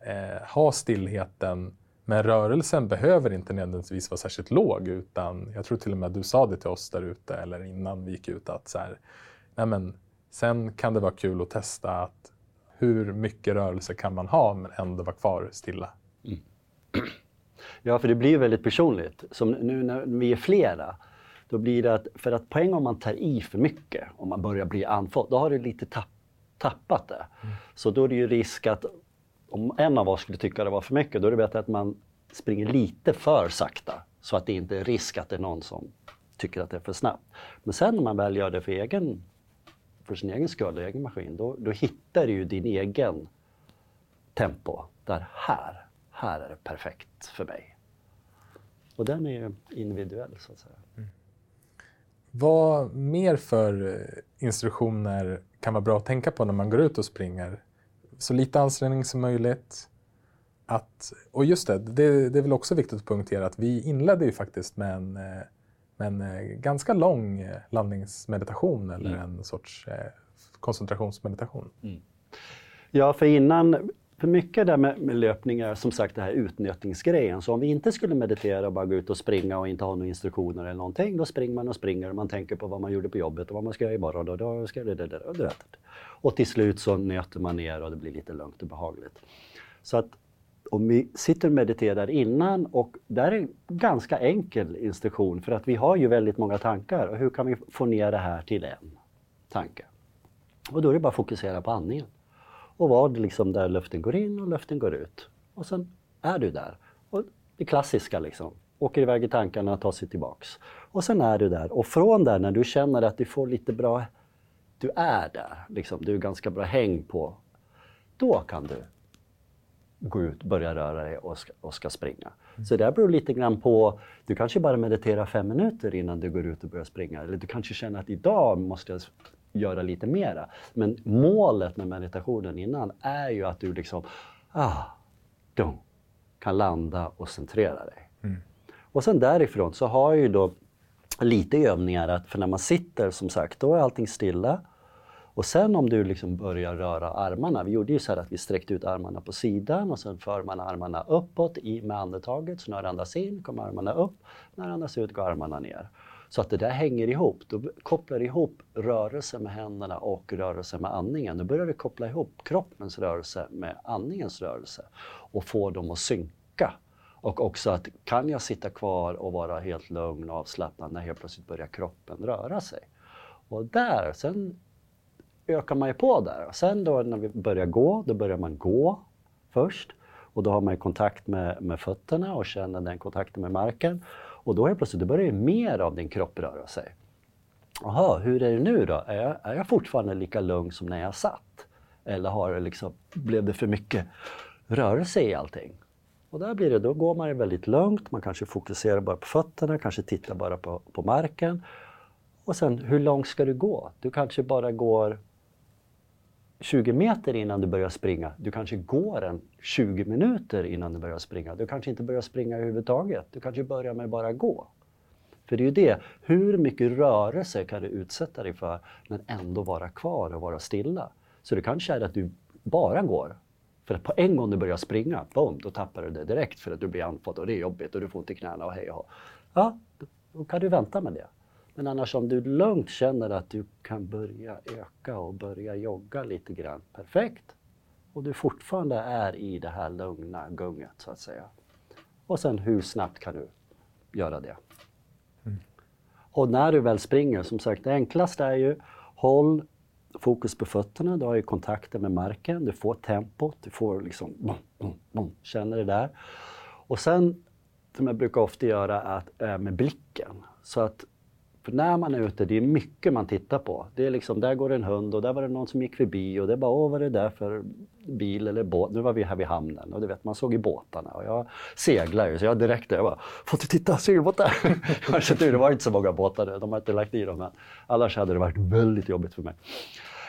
eh, ha stillheten, men rörelsen behöver inte nödvändigtvis vara särskilt låg utan jag tror till och med att du sa det till oss där ute eller innan vi gick ut att så här, nej men, sen kan det vara kul att testa att hur mycket rörelse kan man ha men ändå vara kvar stilla. Mm. Ja, för det blir väldigt personligt. Som nu när vi är flera då blir det att, för att poäng om man tar i för mycket, om man börjar bli andfådd, då har du lite tapp, tappat det. Mm. Så då är det ju risk att om en av oss skulle tycka det var för mycket, då är det bättre att man springer lite för sakta så att det inte är risk att det är någon som tycker att det är för snabbt. Men sen när man väl gör det för, egen, för sin egen skull, egen maskin, då, då hittar du ju din egen tempo. Där här, här är det perfekt för mig. Och den är ju individuell så att säga. Mm. Vad mer för eh, instruktioner kan vara bra att tänka på när man går ut och springer? Så lite ansträngning som möjligt. Att, och just det, det, det är väl också viktigt att poängtera att vi inledde ju faktiskt med en, eh, med en eh, ganska lång landningsmeditation eller mm. en sorts koncentrationsmeditation. Mm. Ja, för innan för mycket där med, med löpning är som sagt det här utnötningsgrejen. Så om vi inte skulle meditera och bara gå ut och springa och inte ha några instruktioner eller någonting, då springer man och springer och man tänker på vad man gjorde på jobbet och vad man ska göra imorgon. Och, då ska det, det, det, det, och till slut så nöter man ner och det blir lite lugnt och behagligt. Så att om vi sitter och mediterar innan och där är en ganska enkel instruktion för att vi har ju väldigt många tankar och hur kan vi få ner det här till en tanke? Och då är det bara att fokusera på andningen och var liksom där luften går in och luften går ut. Och sen är du där. Och det klassiska liksom, åker iväg i tankarna och tar sig tillbaks. Och sen är du där. Och från där när du känner att du får lite bra, du är där, liksom, du är ganska bra häng på, då kan du gå ut, börja röra dig och ska, och ska springa. Mm. Så det beror lite grann på, du kanske bara mediterar fem minuter innan du går ut och börjar springa. Eller du kanske känner att idag måste jag göra lite mera. Men målet med meditationen innan är ju att du liksom ah, dum, kan landa och centrera dig. Mm. Och sen därifrån så har jag ju då lite övningar att för när man sitter som sagt, då är allting stilla. Och sen om du liksom börjar röra armarna, vi gjorde ju så här att vi sträckte ut armarna på sidan och sen för man armarna uppåt i, med andetaget. Så när det andas in kommer armarna upp, när det andas ut går armarna ner. Så att det där hänger ihop. Du kopplar ihop rörelse med händerna och rörelse med andningen. Då börjar du koppla ihop kroppens rörelse med andningens rörelse och få dem att synka. Och också att kan jag sitta kvar och vara helt lugn och avslappnad när helt plötsligt börjar kroppen röra sig. Och där, sen ökar man ju på där. Och sen då när vi börjar gå, då börjar man gå först. Och då har man kontakt med, med fötterna och känner den kontakten med marken. Och då helt plötsligt då börjar mer av din kropp röra sig. Jaha, hur är det nu då? Är jag, är jag fortfarande lika lugn som när jag satt? Eller har det liksom, blev det för mycket rörelse i allting? Och där blir det, då går man väldigt lugnt, man kanske fokuserar bara på fötterna, kanske tittar bara på, på marken. Och sen, hur långt ska du gå? Du kanske bara går 20 meter innan du börjar springa. Du kanske går en 20 minuter innan du börjar springa. Du kanske inte börjar springa överhuvudtaget. Du kanske börjar med bara gå. För det är ju det, hur mycket rörelse kan du utsätta dig för men ändå vara kvar och vara stilla? Så det kanske är att du bara går. För att på en gång du börjar springa, boom, då tappar du det direkt för att du blir andfådd och det är jobbigt och du får ont i knäna och hej och hå. Ja, då kan du vänta med det. Men annars om du lugnt känner att du kan börja öka och börja jogga lite grann, perfekt. Och du fortfarande är i det här lugna gunget så att säga. Och sen hur snabbt kan du göra det? Mm. Och när du väl springer, som sagt, det enklaste är ju håll fokus på fötterna, du har ju kontakten med marken, du får tempot, du får liksom bom, bom, bom, känner det där. Och sen, som jag brukar ofta göra, att, äh, med blicken. Så att för när man är ute, det är mycket man tittar på. Det är liksom, där går en hund och där var det någon som gick förbi och det är bara, åh vad är det där för bil eller båt? Nu var vi här vid hamnen och du vet, man såg ju båtarna och jag seglar ju så jag direkt jag bara, får du titta, segelbåtar! det var inte så många båtar, de har inte lagt i dem än. Annars hade det varit väldigt jobbigt för mig.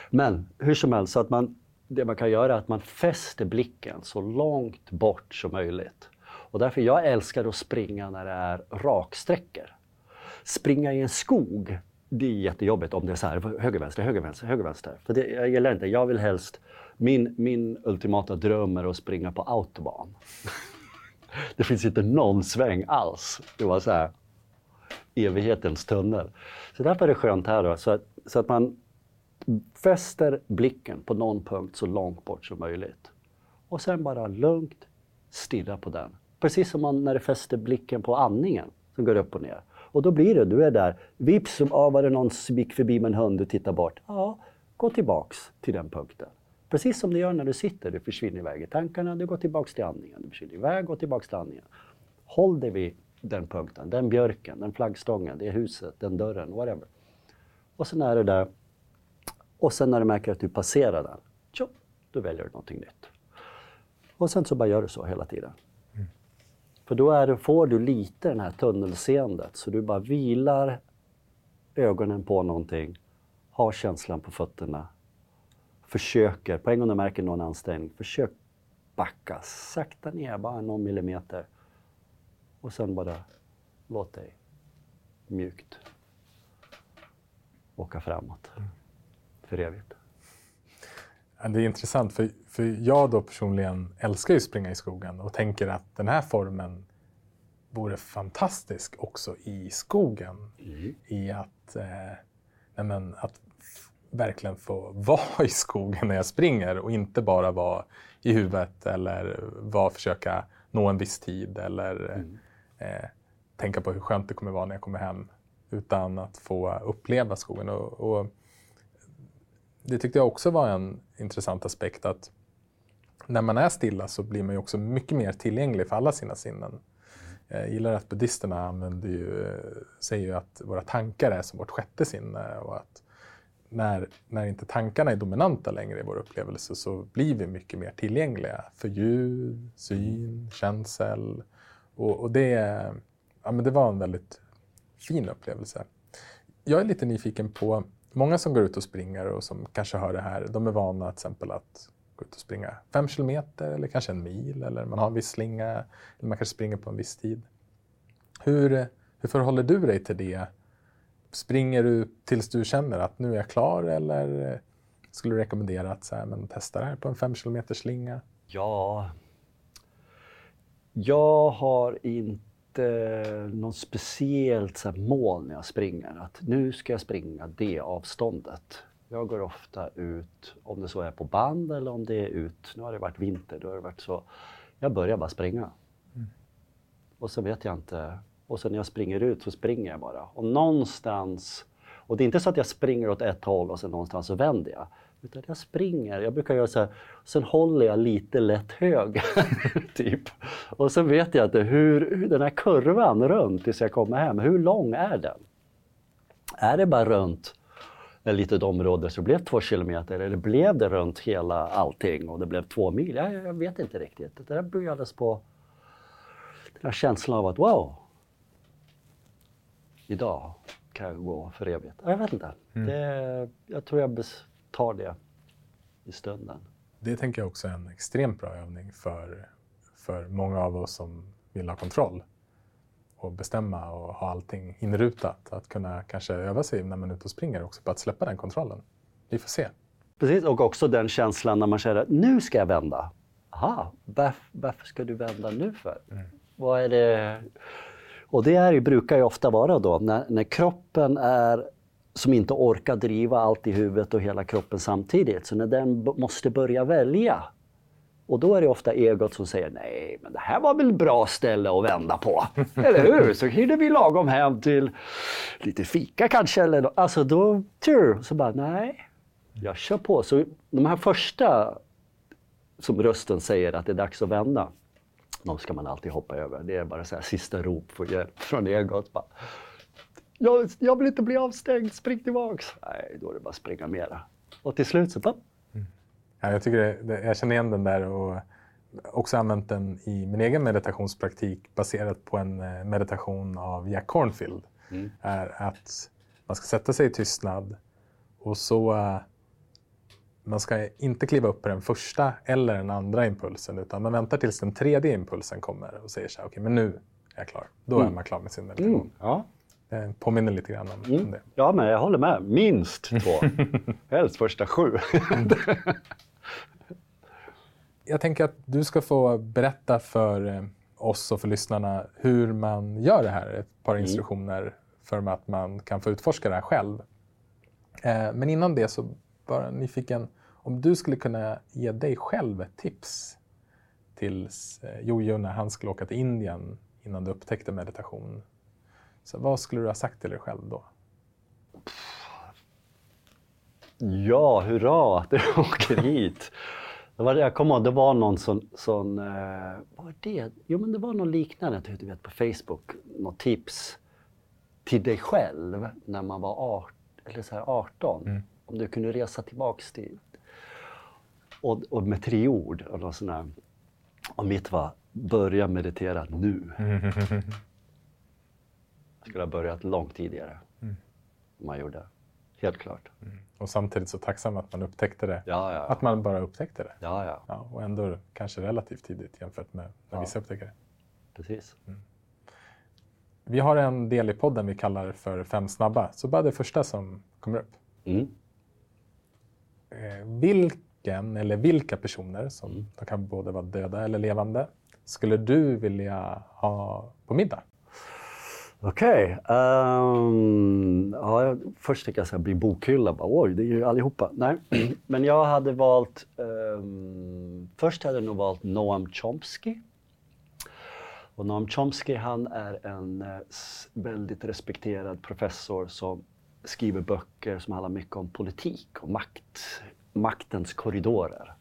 Men hur som helst, så att man, det man kan göra är att man fäster blicken så långt bort som möjligt. Och därför jag älskar att springa när det är raksträckor springa i en skog, det är jättejobbigt om det är så här, höger, vänster, höger, vänster, höger, vänster. För det jag gillar inte. Jag vill helst, min, min ultimata dröm är att springa på autobahn. det finns inte någon sväng alls. Det var så här, evighetens tunnel. Så därför är det skönt här då, så att, så att man fäster blicken på någon punkt så långt bort som möjligt. Och sen bara lugnt stirra på den. Precis som man när du fäster blicken på andningen som går upp och ner. Och då blir det, du är där. Vips, som ah, var det någon som gick förbi med en hund, och tittade bort. Ja, gå tillbaks till den punkten. Precis som du gör när du sitter, du försvinner iväg i tankarna, du går tillbaks till andningen. Du försvinner iväg, går tillbaks till andningen. Håll dig vid den punkten, den björken, den flaggstången, det huset, den dörren, whatever. Och sen är det där. Och sen när du märker att du passerar den, tjo, då väljer du någonting nytt. Och sen så bara gör du så hela tiden. För då är får du lite det här tunnelseendet, så du bara vilar ögonen på någonting, har känslan på fötterna, försöker, på en gång du märker någon ansträngning, försök backa sakta ner, bara någon millimeter. Och sen bara låt dig mjukt åka framåt för evigt. Det är intressant för, för jag då personligen älskar ju springa i skogen och tänker att den här formen vore fantastisk också i skogen. Mm. I att, eh, men, att verkligen få vara i skogen när jag springer och inte bara vara i huvudet eller vara, försöka nå en viss tid eller mm. eh, tänka på hur skönt det kommer vara när jag kommer hem. Utan att få uppleva skogen. Och, och det tyckte jag också var en intressant aspekt att när man är stilla så blir man ju också mycket mer tillgänglig för alla sina sinnen. Eh, jag gillar att buddhisterna använder ju, säger ju att våra tankar är som vårt sjätte sinne och att när, när inte tankarna är dominanta längre i vår upplevelse så blir vi mycket mer tillgängliga för ljud, syn, känsel. Och, och det, ja, men det var en väldigt fin upplevelse. Jag är lite nyfiken på många som går ut och springer och som kanske hör det här, de är vana till exempel att gå ut och springa fem kilometer eller kanske en mil eller man har en viss slinga eller man kanske springer på en viss tid. Hur, hur förhåller du dig till det? Springer du tills du känner att nu är jag klar eller skulle du rekommendera att så här, men testa det här på en fem kilometers slinga? Ja, jag har inte något speciellt så mål när jag springer. Att nu ska jag springa det avståndet. Jag går ofta ut, om det så är på band eller om det är ut, nu har det varit vinter, då har det varit så. Jag börjar bara springa. Mm. Och så vet jag inte. Och sen när jag springer ut så springer jag bara. Och någonstans, och det är inte så att jag springer åt ett håll och sen någonstans så vänder jag. Utan jag springer, jag brukar göra så här, sen håller jag lite lätt hög. typ. Och sen vet jag inte hur, hur den här kurvan runt tills jag kommer hem, hur lång är den? Är det bara runt ett litet område så det blev två kilometer eller blev det runt hela allting och det blev två mil? Jag, jag vet inte riktigt. Det där alldeles på den här känslan av att wow, idag kan jag gå för evigt. Jag vet inte. Mm. Det, jag tror jag tar det i stunden. Det tänker jag också är en extremt bra övning för, för många av oss som vill ha kontroll och bestämma och ha allting inrutat. Att kunna kanske öva sig när man är ute och springer också på att släppa den kontrollen. Vi får se. Precis, och också den känslan när man känner att nu ska jag vända. Aha, varför, varför ska du vända nu för? Mm. Vad är det? Och det är, brukar ju ofta vara då när, när kroppen är som inte orkar driva allt i huvudet och hela kroppen samtidigt. Så när den måste börja välja och då är det ofta egot som säger nej, men det här var väl bra ställe att vända på. Eller hur? Så hinner vi lagom hem till lite fika kanske. Eller alltså då, tur, så bara nej, jag kör på. Så de här första som rösten säger att det är dags att vända, de ska man alltid hoppa över. Det är bara så här sista rop för hjälp från egot. Bara, jag, jag vill inte bli avstängd, spring tillbaks. Nej, då är det bara att springa mera. Och till slut så, bara, Ja, jag, tycker det, jag känner igen den där och också använt den i min egen meditationspraktik baserat på en eh, meditation av Jack Cornfield. Mm. är att man ska sätta sig i tystnad och så uh, man ska inte kliva upp på den första eller den andra impulsen utan man väntar tills den tredje impulsen kommer och säger så här, okej okay, men nu är jag klar. Då mm. är man klar med sin meditation. Mm. Ja. Det påminner lite grann om, mm. det. Ja, men jag håller med. Minst två. Helst första sju. jag tänker att du ska få berätta för eh, oss och för lyssnarna hur man gör det här. Ett par mm. instruktioner för att man kan få utforska det här själv. Eh, men innan det så bara nyfiken om du skulle kunna ge dig själv ett tips till eh, Jojo när han skulle åka till Indien innan du upptäckte meditation. Så vad skulle du ha sagt till dig själv då? Ja, hurra att du åker hit! Det var, jag kommer ihåg, det var någon sån, sån eh, vad var det? Jo men det var någon liknande, du vet på Facebook, något tips till dig själv när man var 18, eller så här 18. Mm. Om du kunde resa tillbaks till... Och, och med tre ord, och sånt där. Och mitt var, börja meditera nu. Jag skulle ha börjat långt tidigare. Mm. Man gjorde. Helt klart. Mm. Och samtidigt så tacksam att man upptäckte det. Ja, ja, Att man bara upptäckte det. Ja, ja. ja och ändå kanske relativt tidigt jämfört med när vissa upptäcker det. Precis. Mm. Vi har en del i podden vi kallar för Fem snabba. Så bara det första som kommer upp. Mm. Eh, vilken eller vilka personer, som mm. de kan både vara döda eller levande, skulle du vilja ha på middag? Okej. Okay. Um, ja, först tänkte jag så här, bli bokhylla. Bara, Oj, det är ju allihopa. Nej, men jag hade valt... Um, först hade jag nog valt Noam Chomsky. Och Noam Chomsky han är en eh, väldigt respekterad professor som skriver böcker som handlar mycket om politik och makt, maktens korridorer.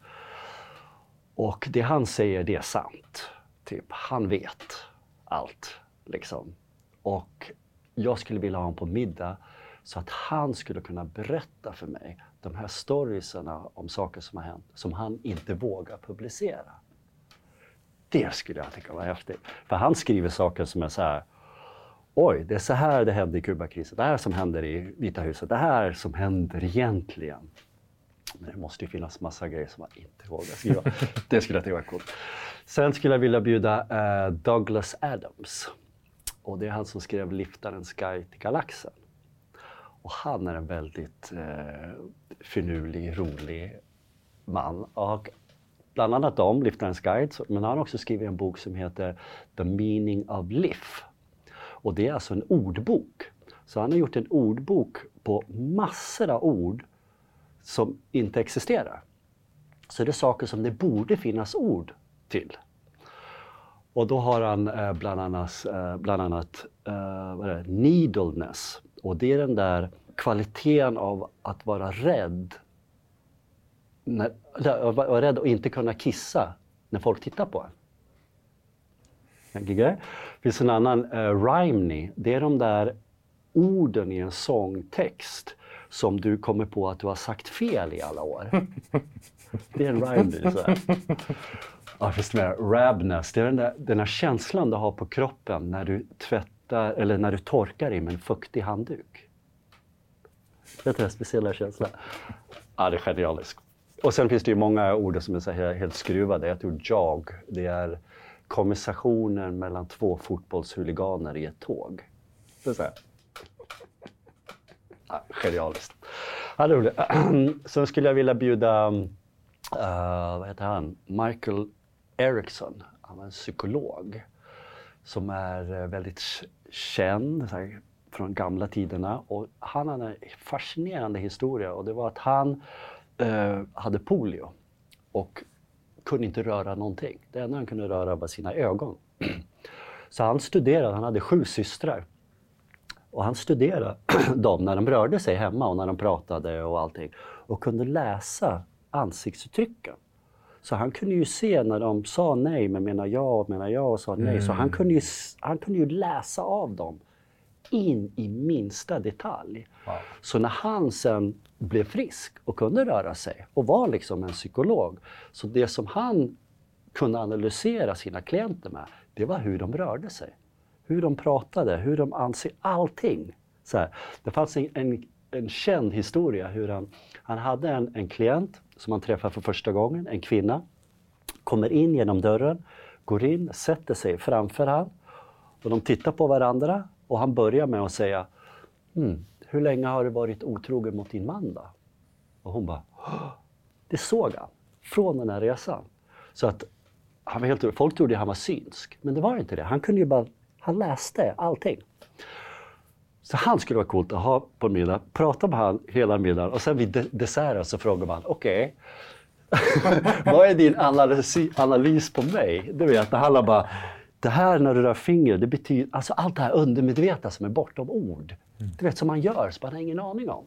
Och det han säger, det är sant. Typ, han vet allt. Liksom. Och jag skulle vilja ha honom på middag så att han skulle kunna berätta för mig de här storiesarna om saker som har hänt som han inte vågar publicera. Det skulle jag tycka var häftigt. För han skriver saker som är så här Oj, det är så här det hände i Kubakrisen. Det här som händer i Vita huset. Det här som händer egentligen. Men det måste ju finnas massa grejer som man inte vågar skriva. det skulle jag tycka var coolt. Sen skulle jag vilja bjuda uh, Douglas Adams. Och det är han som skrev Liftarens guide till galaxen. Och han är en väldigt eh, finurlig, rolig man. Och bland annat om Liftarens guide, men han har också skrivit en bok som heter The meaning of life. Och det är alltså en ordbok. Så han har gjort en ordbok på massor av ord som inte existerar. Så det är saker som det borde finnas ord till. Och då har han eh, bland annat, eh, bland annat eh, needleness. Och det är den där kvaliteten av att vara rädd. När, att vara rädd och inte kunna kissa när folk tittar på en. Det finns en annan, uh, rhymney. Det är de där orden i en sångtext som du kommer på att du har sagt fel i alla år. Det är en rhymney. Så här. Ja, finns det mer? Rabness, det är den där, den där känslan du har på kroppen när du tvättar eller när du torkar dig med en fuktig handduk. Vet du den speciella känslan? Ja, det är genialiskt. Och sen finns det ju många ord som är så här helt skruvade. Jag tror jag. det är konversationen mellan två fotbollshuliganer i ett tåg. Det är så här. Ja, genialiskt. Ja, roligt. Sen skulle jag vilja bjuda, uh, vad heter han, Michael Erickson. Han var en psykolog som är eh, väldigt känd här, från gamla tiderna. Och han hade en fascinerande historia och det var att han eh, hade polio och kunde inte röra någonting. Det enda han kunde röra var sina ögon. Så han studerade, han hade sju systrar. Och han studerade dem när de rörde sig hemma och när de pratade och allting. Och kunde läsa ansiktsuttrycken. Så han kunde ju se när de sa nej men menar ja, menar ja och sa nej. Mm. Så han kunde, ju, han kunde ju läsa av dem in i minsta detalj. Wow. Så när han sen blev frisk och kunde röra sig och var liksom en psykolog. Så det som han kunde analysera sina klienter med, det var hur de rörde sig. Hur de pratade, hur de anser allting. Så här. Det fanns en, en, en känd historia hur han, han hade en, en klient som han träffar för första gången, en kvinna. Kommer in genom dörren, går in, sätter sig framför han och de tittar på varandra och han börjar med att säga mm, hur länge har du varit otrogen mot din man då? Och hon bara, det såg han från den här resan. Så att han var helt, folk trodde han var synsk, men det var inte det. Han kunde ju bara, han läste allting. Så han skulle vara coolt att ha på middag, prata med han hela middagen och sen vid desserten så frågar man, okej, okay, vad är din analys, analys på mig? Du vet, det handlar bara, det här när du rör fingret, det betyder, alltså allt det här undermedvetna som är bortom ord. Mm. Du vet, som man gör, som man har ingen aning om.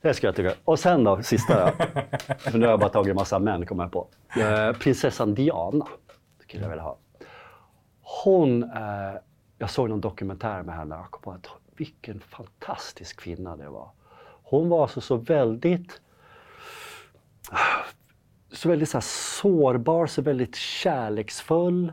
Det ska jag tycka. Och sen då, sista då. För nu har jag bara tagit en massa män, kommer jag på. Eh, prinsessan Diana skulle jag vilja ha. Hon, eh, jag såg någon dokumentär med henne och kom på att vilken fantastisk kvinna det var. Hon var alltså så väldigt så väldigt så sårbar, så väldigt kärleksfull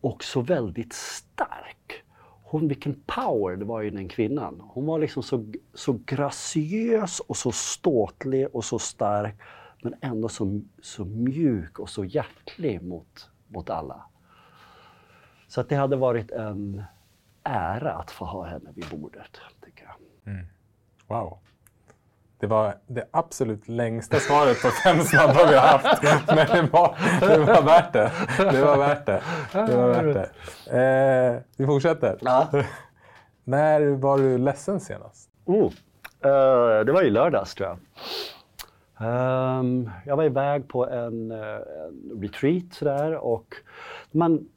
och så väldigt stark. Hon, vilken power det var i den kvinnan. Hon var liksom så, så graciös och så ståtlig och så stark men ändå så, så mjuk och så hjärtlig mot, mot alla. Så att det hade varit en ära att få ha henne vid bordet, tycker jag. Mm. Wow. Det var det absolut längsta svaret på fem snabba vi har haft. Men det var, det var värt det. Det var värt det. det, var värt det. Eh, vi fortsätter. Ja. När var du ledsen senast? Oh, uh, det var i lördags tror jag. Um, jag var iväg på en, uh, en retreat sådär och man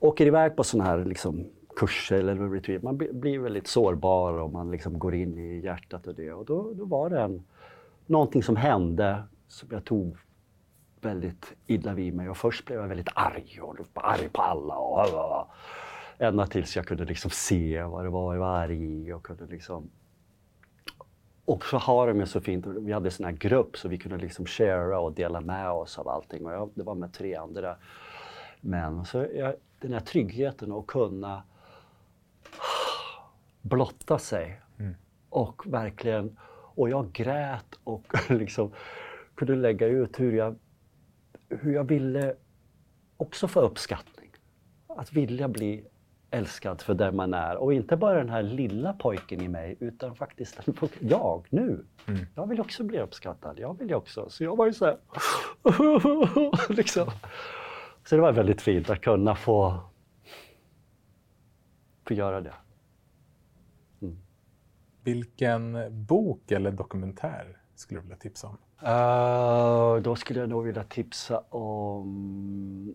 åker iväg på sådana här liksom, kurser eller retreat. Man blir väldigt sårbar och man liksom går in i hjärtat och det. Och då, då var det en, någonting som hände som jag tog väldigt illa vid mig. Och först blev jag väldigt arg och arg på alla. Och, och, och, ända tills jag kunde liksom se vad det var jag var arg i och kunde liksom och så har de ju så fint, vi hade en sån här grupp så vi kunde liksom sharea och dela med oss av allting. Och jag, det var med tre andra män. Så jag, den här tryggheten att kunna blotta sig. Mm. Och verkligen, och jag grät och liksom kunde lägga ut hur jag, hur jag ville också få uppskattning. Att vilja bli älskad för den man är. Och inte bara den här lilla pojken i mig, utan faktiskt jag nu. Mm. Jag vill också bli uppskattad. Jag vill också. Så jag var ju så här... liksom. Så det var väldigt fint att kunna få, få göra det. Vilken bok eller dokumentär skulle du vilja tipsa om? Uh, då skulle jag nog vilja tipsa om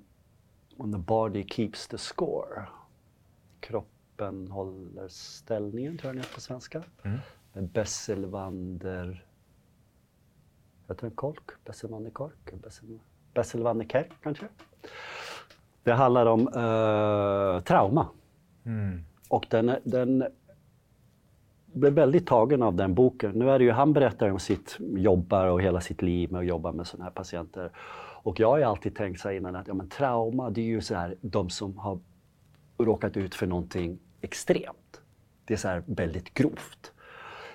On the body keeps the score. Kroppen håller ställningen, tror jag den heter på svenska. Mm. Med Besselwander... Heter den Kolk? Besselwander Kork? Bessel- Besselwander Kerk, kanske? Det handlar om eh, trauma. Mm. Och den, den blev väldigt tagen av den boken. Nu är det ju, han berättar om sitt jobbar och hela sitt liv med att jobba med sådana här patienter. Och jag har ju alltid tänkt så här innan att ja, men trauma, det är ju så här, de som har råkat ut för någonting extremt. Det är så här väldigt grovt.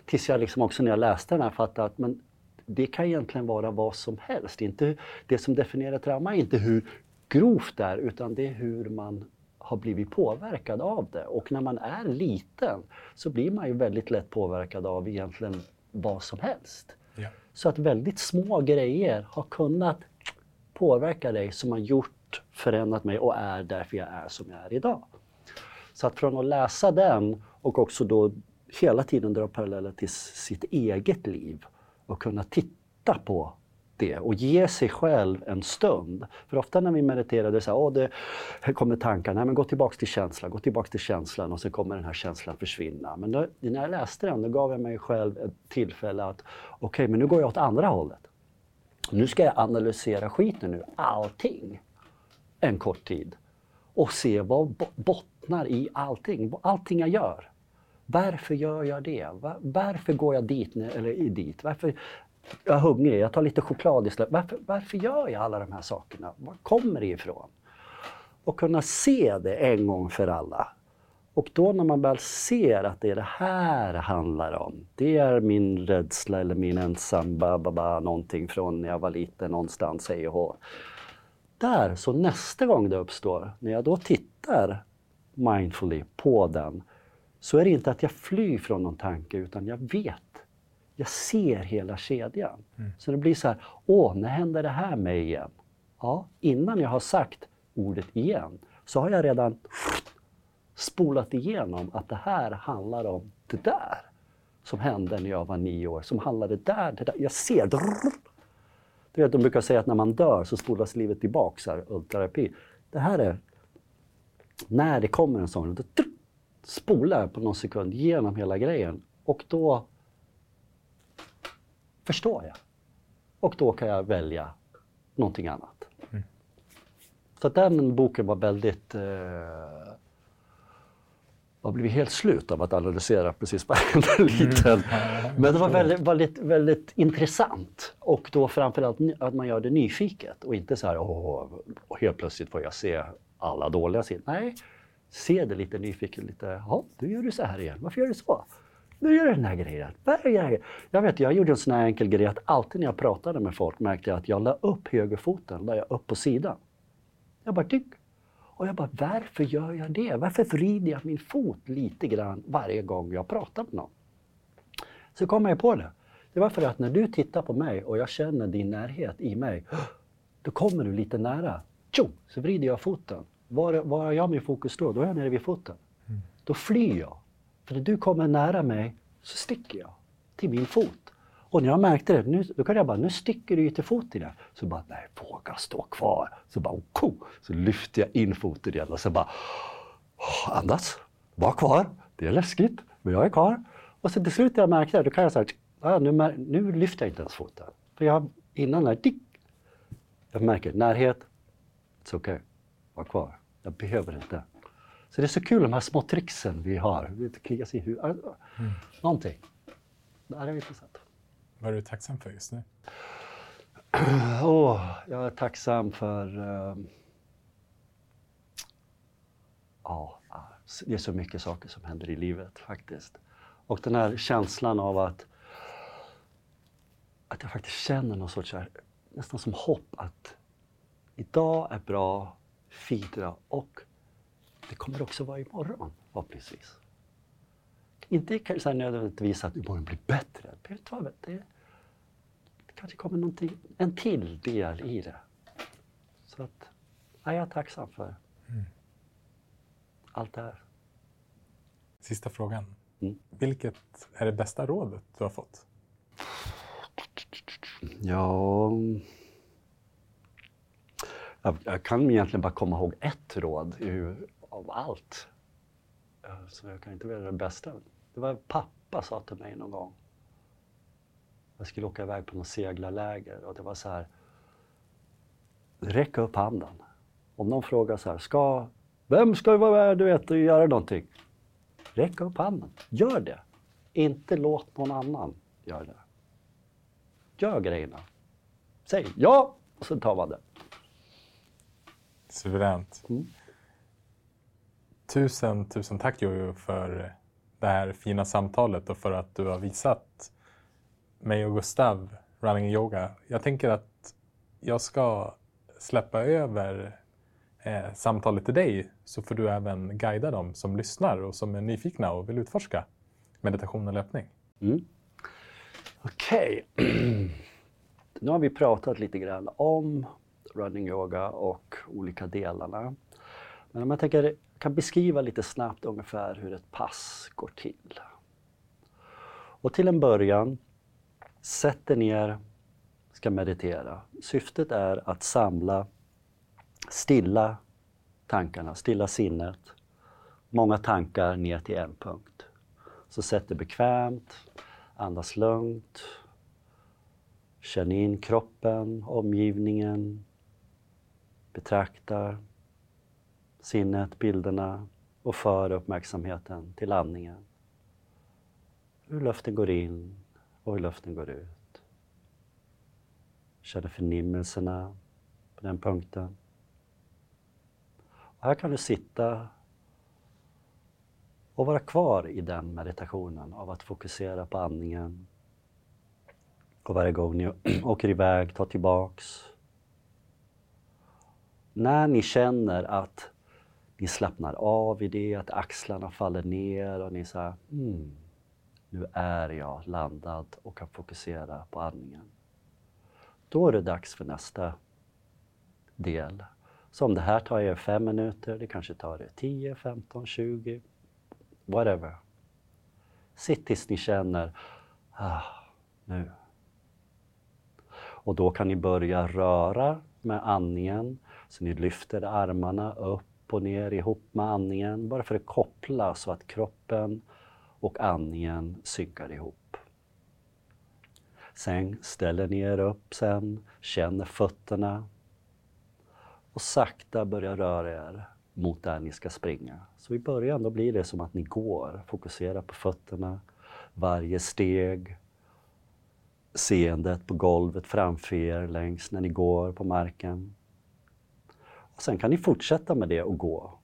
Tills jag liksom också när jag läste den här fattade att men det kan egentligen vara vad som helst. Inte, det som definierar trauma är inte hur grovt det är, utan det är hur man har blivit påverkad av det. Och när man är liten så blir man ju väldigt lätt påverkad av egentligen vad som helst. Ja. Så att väldigt små grejer har kunnat påverka dig som har gjort, förändrat mig och är därför jag är som jag är idag. Så att från att läsa den och också då hela tiden dra paralleller till sitt eget liv och kunna titta på det och ge sig själv en stund. För ofta när vi mediterar, det så här, åh, det kommer tankar, nej men gå tillbaks till känslan, gå tillbaks till känslan och så kommer den här känslan försvinna. Men då, när jag läste den, då gav jag mig själv ett tillfälle att, okej, men nu går jag åt andra hållet. Nu ska jag analysera skiten nu, allting, en kort tid. Och se vad bottnar i allting, allting jag gör. Varför gör jag det? Varför går jag dit, eller dit? Varför jag är hungrig, jag tar lite choklad istället. Varför, varför gör jag alla de här sakerna? Var kommer det ifrån? Och kunna se det en gång för alla. Och då när man väl ser att det är det här det handlar om. Det är min rädsla eller min ensam ba, ba, ba, någonting från när jag var liten någonstans, hej och hå. Där, så nästa gång det uppstår, när jag då tittar mindfully på den, så är det inte att jag flyr från någon tanke, utan jag vet. Jag ser hela kedjan. Så det blir så här, åh, när händer det här mig igen? Ja, innan jag har sagt ordet igen, så har jag redan spolat igenom att det här handlar om det där som hände när jag var nio år, som handlade där, det där. Jag ser. Du vet, de brukar säga att när man dör så spolas livet tillbaka, så här, ultraterapi. Det här är när det kommer en sån, då spolar jag på någon sekund genom hela grejen och då förstår jag. Och då kan jag välja någonting annat. Så att den boken var väldigt... Eh, jag blev helt slut av att analysera precis varenda liten. Men det var väldigt, väldigt, väldigt intressant. Och då framförallt att man gör det nyfiket och inte så här, åh, och helt plötsligt får jag se alla dåliga sidor. Nej, se det lite nyfiket, lite, ja, du gör du så här igen, varför gör du så? Nu gör du den här grejen. Jag vet, jag gjorde en sån här enkel grej att alltid när jag pratade med folk märkte jag att jag la upp högerfoten, la jag upp på sidan. Jag bara tyck. Och jag bara, varför gör jag det? Varför vrider jag min fot lite grann varje gång jag pratar med någon? Så kom jag på det. Det var för att när du tittar på mig och jag känner din närhet i mig, då kommer du lite nära. Tjo, så vrider jag foten. Var, var har jag min fokus då? Då är jag nere vid foten. Då flyr jag. För när du kommer nära mig så sticker jag till min fot. Och när jag märkte det, nu, då kunde jag bara, nu sticker du ju till foten igen. Så bara, nej, våga stå kvar. Så bara, oh, ko, så lyfter jag in foten igen och så bara, andas, var kvar. Det är läskigt, men jag är kvar. Och så till slut när jag märkte det, då kan jag säga, ah, nu, nu lyfter jag inte ens foten. För jag, innan där, dick, jag märker närhet, it's okay, var kvar. Jag behöver inte. Så det är så kul de här små tricksen vi har. Vi klickar sig i huvudet. Någonting. Det här är intressant. Vad är du tacksam för just nu? Åh, jag är tacksam för... ehm, ja, det är så mycket saker som händer i livet faktiskt. Och den här känslan av att, att jag faktiskt känner någon sorts, så här, nästan som hopp att idag är bra, fint idag och Det kommer också vara imorgon, förhoppningsvis. Inte kanske nödvändigtvis att imorgon blir bättre. Det, det kanske kommer någonting, en till del i det. Så att, ja, jag är tacksam för mm. allt det här. Sista frågan. Mm. Vilket är det bästa rådet du har fått? Ja... Jag, jag kan egentligen bara komma ihåg ett råd av allt. Så jag kan inte välja det bästa. Det var pappa sa till mig någon gång. Jag skulle åka iväg på något seglarläger och det var så här. Räcka upp handen. Om någon frågar så här, ska, vem ska vara med du vet, och göra någonting? Räck upp handen. Gör det. Inte låt någon annan göra det. Gör grejerna. Säg ja, och så tar man det. Suveränt. Mm. Tusen, tusen tack Jojo för det här fina samtalet och för att du har visat mig och Gustav running yoga. Jag tänker att jag ska släppa över eh, samtalet till dig så får du även guida dem som lyssnar och som är nyfikna och vill utforska meditation och löpning. Mm. Okej. Okay. nu har vi pratat lite grann om running yoga och olika delarna. Men om jag tänker, jag kan beskriva lite snabbt ungefär hur ett pass går till. Och till en början, sätt dig ner, ska meditera. Syftet är att samla stilla tankarna, stilla sinnet. Många tankar ner till en punkt. Så sätt dig bekvämt, andas lugnt. Känn in kroppen, omgivningen. Betrakta sinnet, bilderna och för uppmärksamheten till andningen. Hur luften går in och hur luften går ut. Känner förnimmelserna på den punkten. Här kan du sitta och vara kvar i den meditationen av att fokusera på andningen. Och varje gång ni åker iväg, ta tillbaks. När ni känner att ni slappnar av i det, att axlarna faller ner och ni säger mm, nu är jag landad och kan fokusera på andningen. Då är det dags för nästa del så om det här tar er fem minuter, det kanske tar er 10, 15, 20, whatever. Sitt tills ni känner, ah, nu. Och då kan ni börja röra med andningen, så ni lyfter armarna upp och ner ihop med andningen, bara för att koppla så att kroppen och andningen synkar ihop. Sen ställer ni er upp sen, känner fötterna, och sakta börjar röra er mot där ni ska springa. Så i början då blir det som att ni går, fokusera på fötterna, varje steg, seendet på golvet framför er längs när ni går på marken. Och sen kan ni fortsätta med det och gå.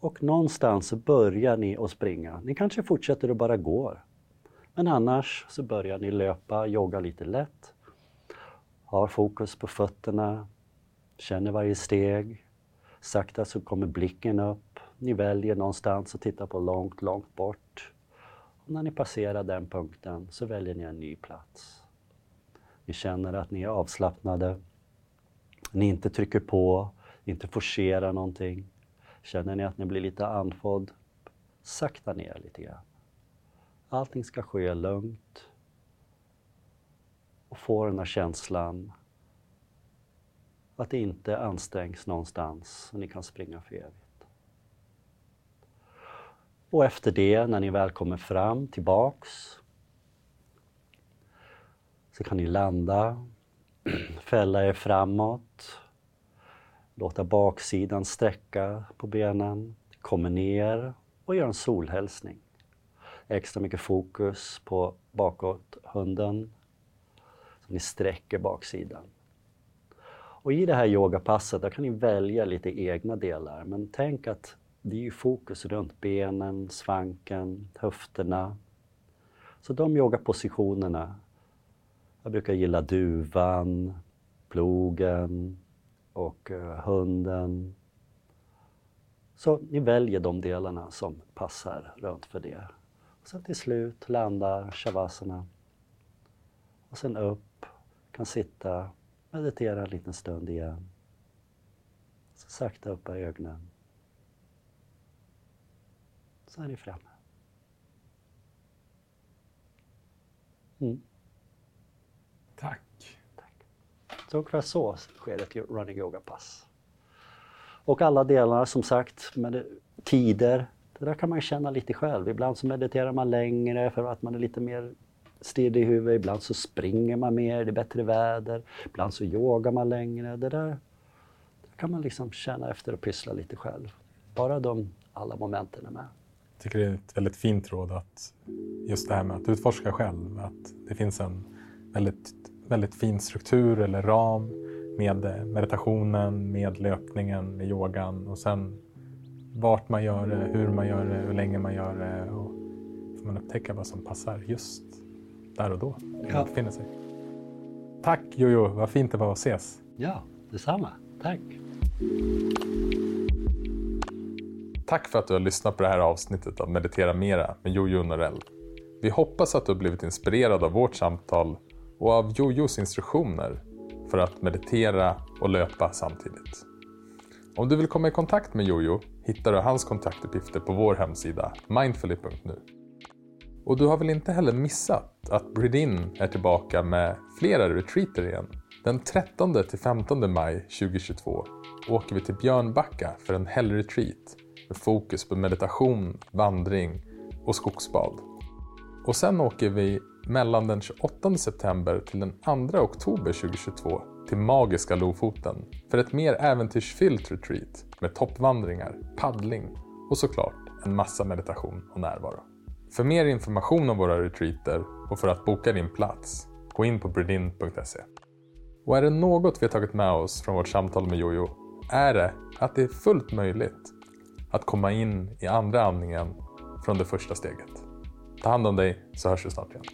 Och någonstans så börjar ni att springa. Ni kanske fortsätter att bara gå. Men annars så börjar ni löpa, jogga lite lätt. Har fokus på fötterna, Känner varje steg. Sakta så kommer blicken upp. Ni väljer någonstans att titta på långt, långt bort. Och när ni passerar den punkten så väljer ni en ny plats. Ni känner att ni är avslappnade. Ni inte trycker på, inte forcera någonting. Känner ni att ni blir lite andfådd, sakta ner lite grann. Allting ska ske lugnt och få den här känslan att det inte ansträngs någonstans och ni kan springa för evigt. Och efter det, när ni väl kommer fram, tillbaks, så kan ni landa, fälla er framåt, låta baksidan sträcka på benen, kommer ner och gör en solhälsning. Extra mycket fokus på bakåt hunden, så ni sträcker baksidan. Och i det här yogapasset, där kan ni välja lite egna delar. Men tänk att det är ju fokus runt benen, svanken, höfterna. Så de yogapositionerna, jag brukar gilla duvan, plogen och eh, hunden. Så ni väljer de delarna som passar runt för det. Och sen till slut landar shavasana. Och sen upp, kan sitta, meditera en liten stund igen. Så sakta upp ögonen. Så är ni framme. Mm. Tack. Så ungefär så sker ett running yoga-pass. Och alla delar som sagt, med det, tider, det där kan man känna lite själv. Ibland så mediterar man längre för att man är lite mer stirrig i huvudet. Ibland så springer man mer, det är bättre väder. Ibland så yogar man längre. Det där, det kan man liksom känna efter och pyssla lite själv. Bara de alla momenten är med. Jag tycker det är ett väldigt fint råd att just det här med att utforska själv. Att det finns en väldigt, väldigt fin struktur eller ram med meditationen, med löpningen, med yogan och sen vart man gör det, hur man gör det, hur länge man gör det och får man upptäcka vad som passar just där och då man befinner sig. Tack Jojo, vad fint det var att ses. Ja, detsamma. Tack. Tack för att du har lyssnat på det här avsnittet av Meditera Mera med Jojo Norell. Vi hoppas att du har blivit inspirerad av vårt samtal och av Jojos instruktioner för att meditera och löpa samtidigt. Om du vill komma i kontakt med Jojo hittar du hans kontaktuppgifter på vår hemsida mindfully.nu. Och du har väl inte heller missat att Bridin är tillbaka med flera retreater igen. Den 13 till 15 maj 2022 åker vi till Björnbacka för en helgretreat med fokus på meditation, vandring och skogsbad. Och sen åker vi mellan den 28 september till den 2 oktober 2022 till magiska Lofoten för ett mer äventyrsfyllt retreat med toppvandringar, paddling och såklart en massa meditation och närvaro. För mer information om våra retreater och för att boka din plats, gå in på bredin.se. Och är det något vi har tagit med oss från vårt samtal med Jojo är det att det är fullt möjligt att komma in i andra andningen från det första steget. Ta hand om dig så hörs vi snart igen.